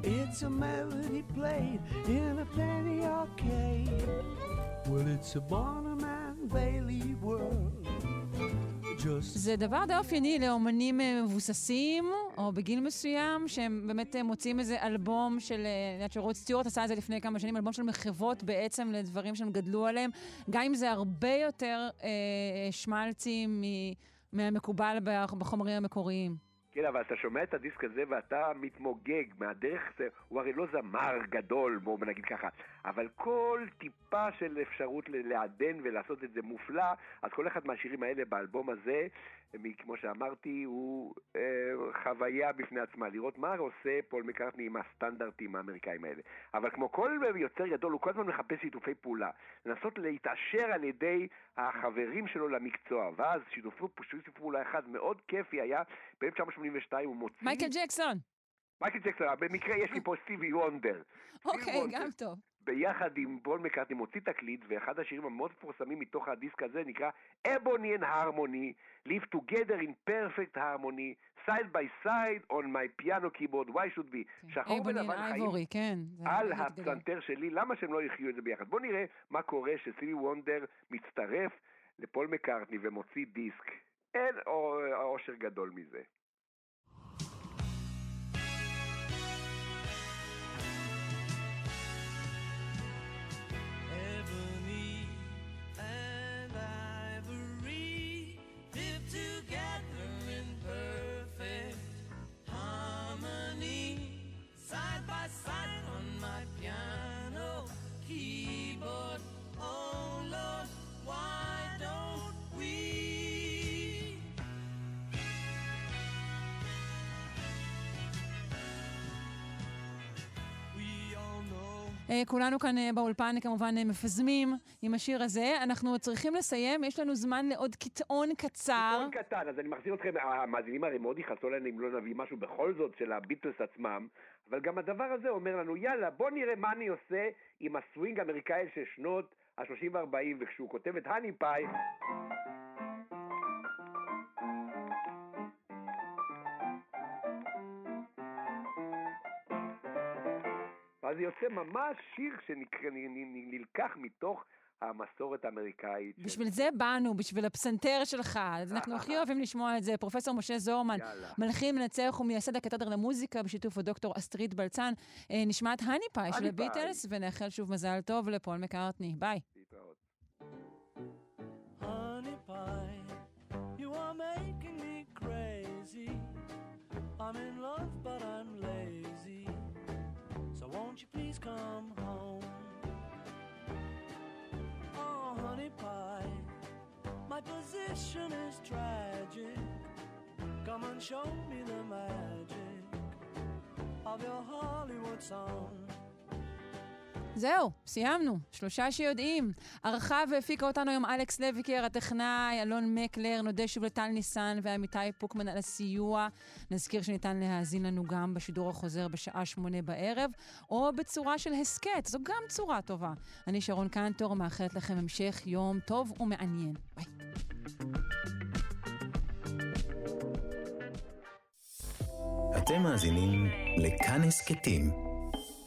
it's a melody played in a penny arcade. Well, it's a Bonham and Bailey world. זה דבר די אופייני לאומנים אה, מבוססים, או בגיל מסוים, שהם באמת אה, מוצאים איזה אלבום של, אה, אני יודעת שרוד סטיוארט עשה את זה לפני כמה שנים, אלבום של מחוות בעצם לדברים שהם גדלו עליהם, גם אם זה הרבה יותר אה, שמלצי מהמקובל בחומרים המקוריים. כן, אבל אתה שומע את הדיסק הזה ואתה מתמוגג מהדרך, זה, הוא הרי לא זמר גדול, בואו נגיד ככה, אבל כל טיפה של אפשרות לעדן ולעשות את זה מופלא, אז כל אחד מהשירים האלה באלבום הזה, כמו שאמרתי, הוא אה, חוויה בפני עצמה, לראות מה עושה פול מקארטני עם הסטנדרטים האמריקאים האלה. אבל כמו כל יוצר גדול, הוא כל הזמן מחפש שיתופי פעולה, לנסות להתעשר על ידי החברים שלו למקצוע, ואז שיתוף פעולה אחד מאוד כיפי היה ב-1982 הוא מוציא... מייקל ג'קסון. מייקל ג'קסון, במקרה יש לי פה סטיבי וונדר. אוקיי, גם טוב. ביחד עם פול מקארטני מוציא תקליט, ואחד השירים המאוד מפורסמים מתוך הדיסק הזה נקרא Ebony and Ivory, Live Together in Perfect Harmony, Side by Side on my piano keyboard, why should be. שחור ebony ולבן חיים ivory, כן. על. הפסנתר שלי, למה שהם לא יחיו את זה ביחד? בואו נראה מה קורה שסטיבי וונדר מצטרף לפול מקארטני ומוציא דיסק. אין או- אושר גדול מזה. כולנו כאן אה, באולפן כמובן אה, מפזמים עם השיר הזה. אנחנו צריכים לסיים, יש לנו זמן לעוד קטעון קצר. קטן קטן, אז אני מחזיר אתכם, המאזינים הרי מאוד יכעסו עלינו אם לא נביא משהו בכל זאת של הביטלס עצמם, אבל גם הדבר הזה אומר לנו, יאללה, בוא נראה מה אני עושה עם הסווינג האמריקאי של שנות ה-30 וה-40, וכשהוא כותב את האני פאי... אז יוצא ממש שיר שנלקח מתוך המסורת האמריקאית. בשביל זה באנו, בשביל הפסנתר שלך. אז אנחנו הכי *laughs* אוהבים לשמוע את זה. פרופסור משה זורמן. מלחין, מנצח ומייסד הקתדרה למוזיקה בשיתוף הדוקטור אסטרית בלצן. אה, נשמע את האני פאי של. הביטלס, ונאחל שוב מזל טוב לפול מקארטני. ביי. Won't you please come home? Oh, honey pie, my position is tragic. Come and show me the magic of your Hollywood song. זהו, סיימנו. שלושה שיודעים. ערכה והפיקה אותנו היום אלכס לויקר, הטכנאי, אלון מקלר, נודה שוב לטל ניסן ועמיתי פוקמן על הסיוע. נזכיר שניתן להאזין לנו גם בשידור החוזר בשעה שמונה בערב, או בצורה של הסכת, זו גם צורה טובה. אני שרון קנטור, מאחלת לכם המשך יום טוב ומעניין. ביי. אתם מאזינים לכאן הסכתים,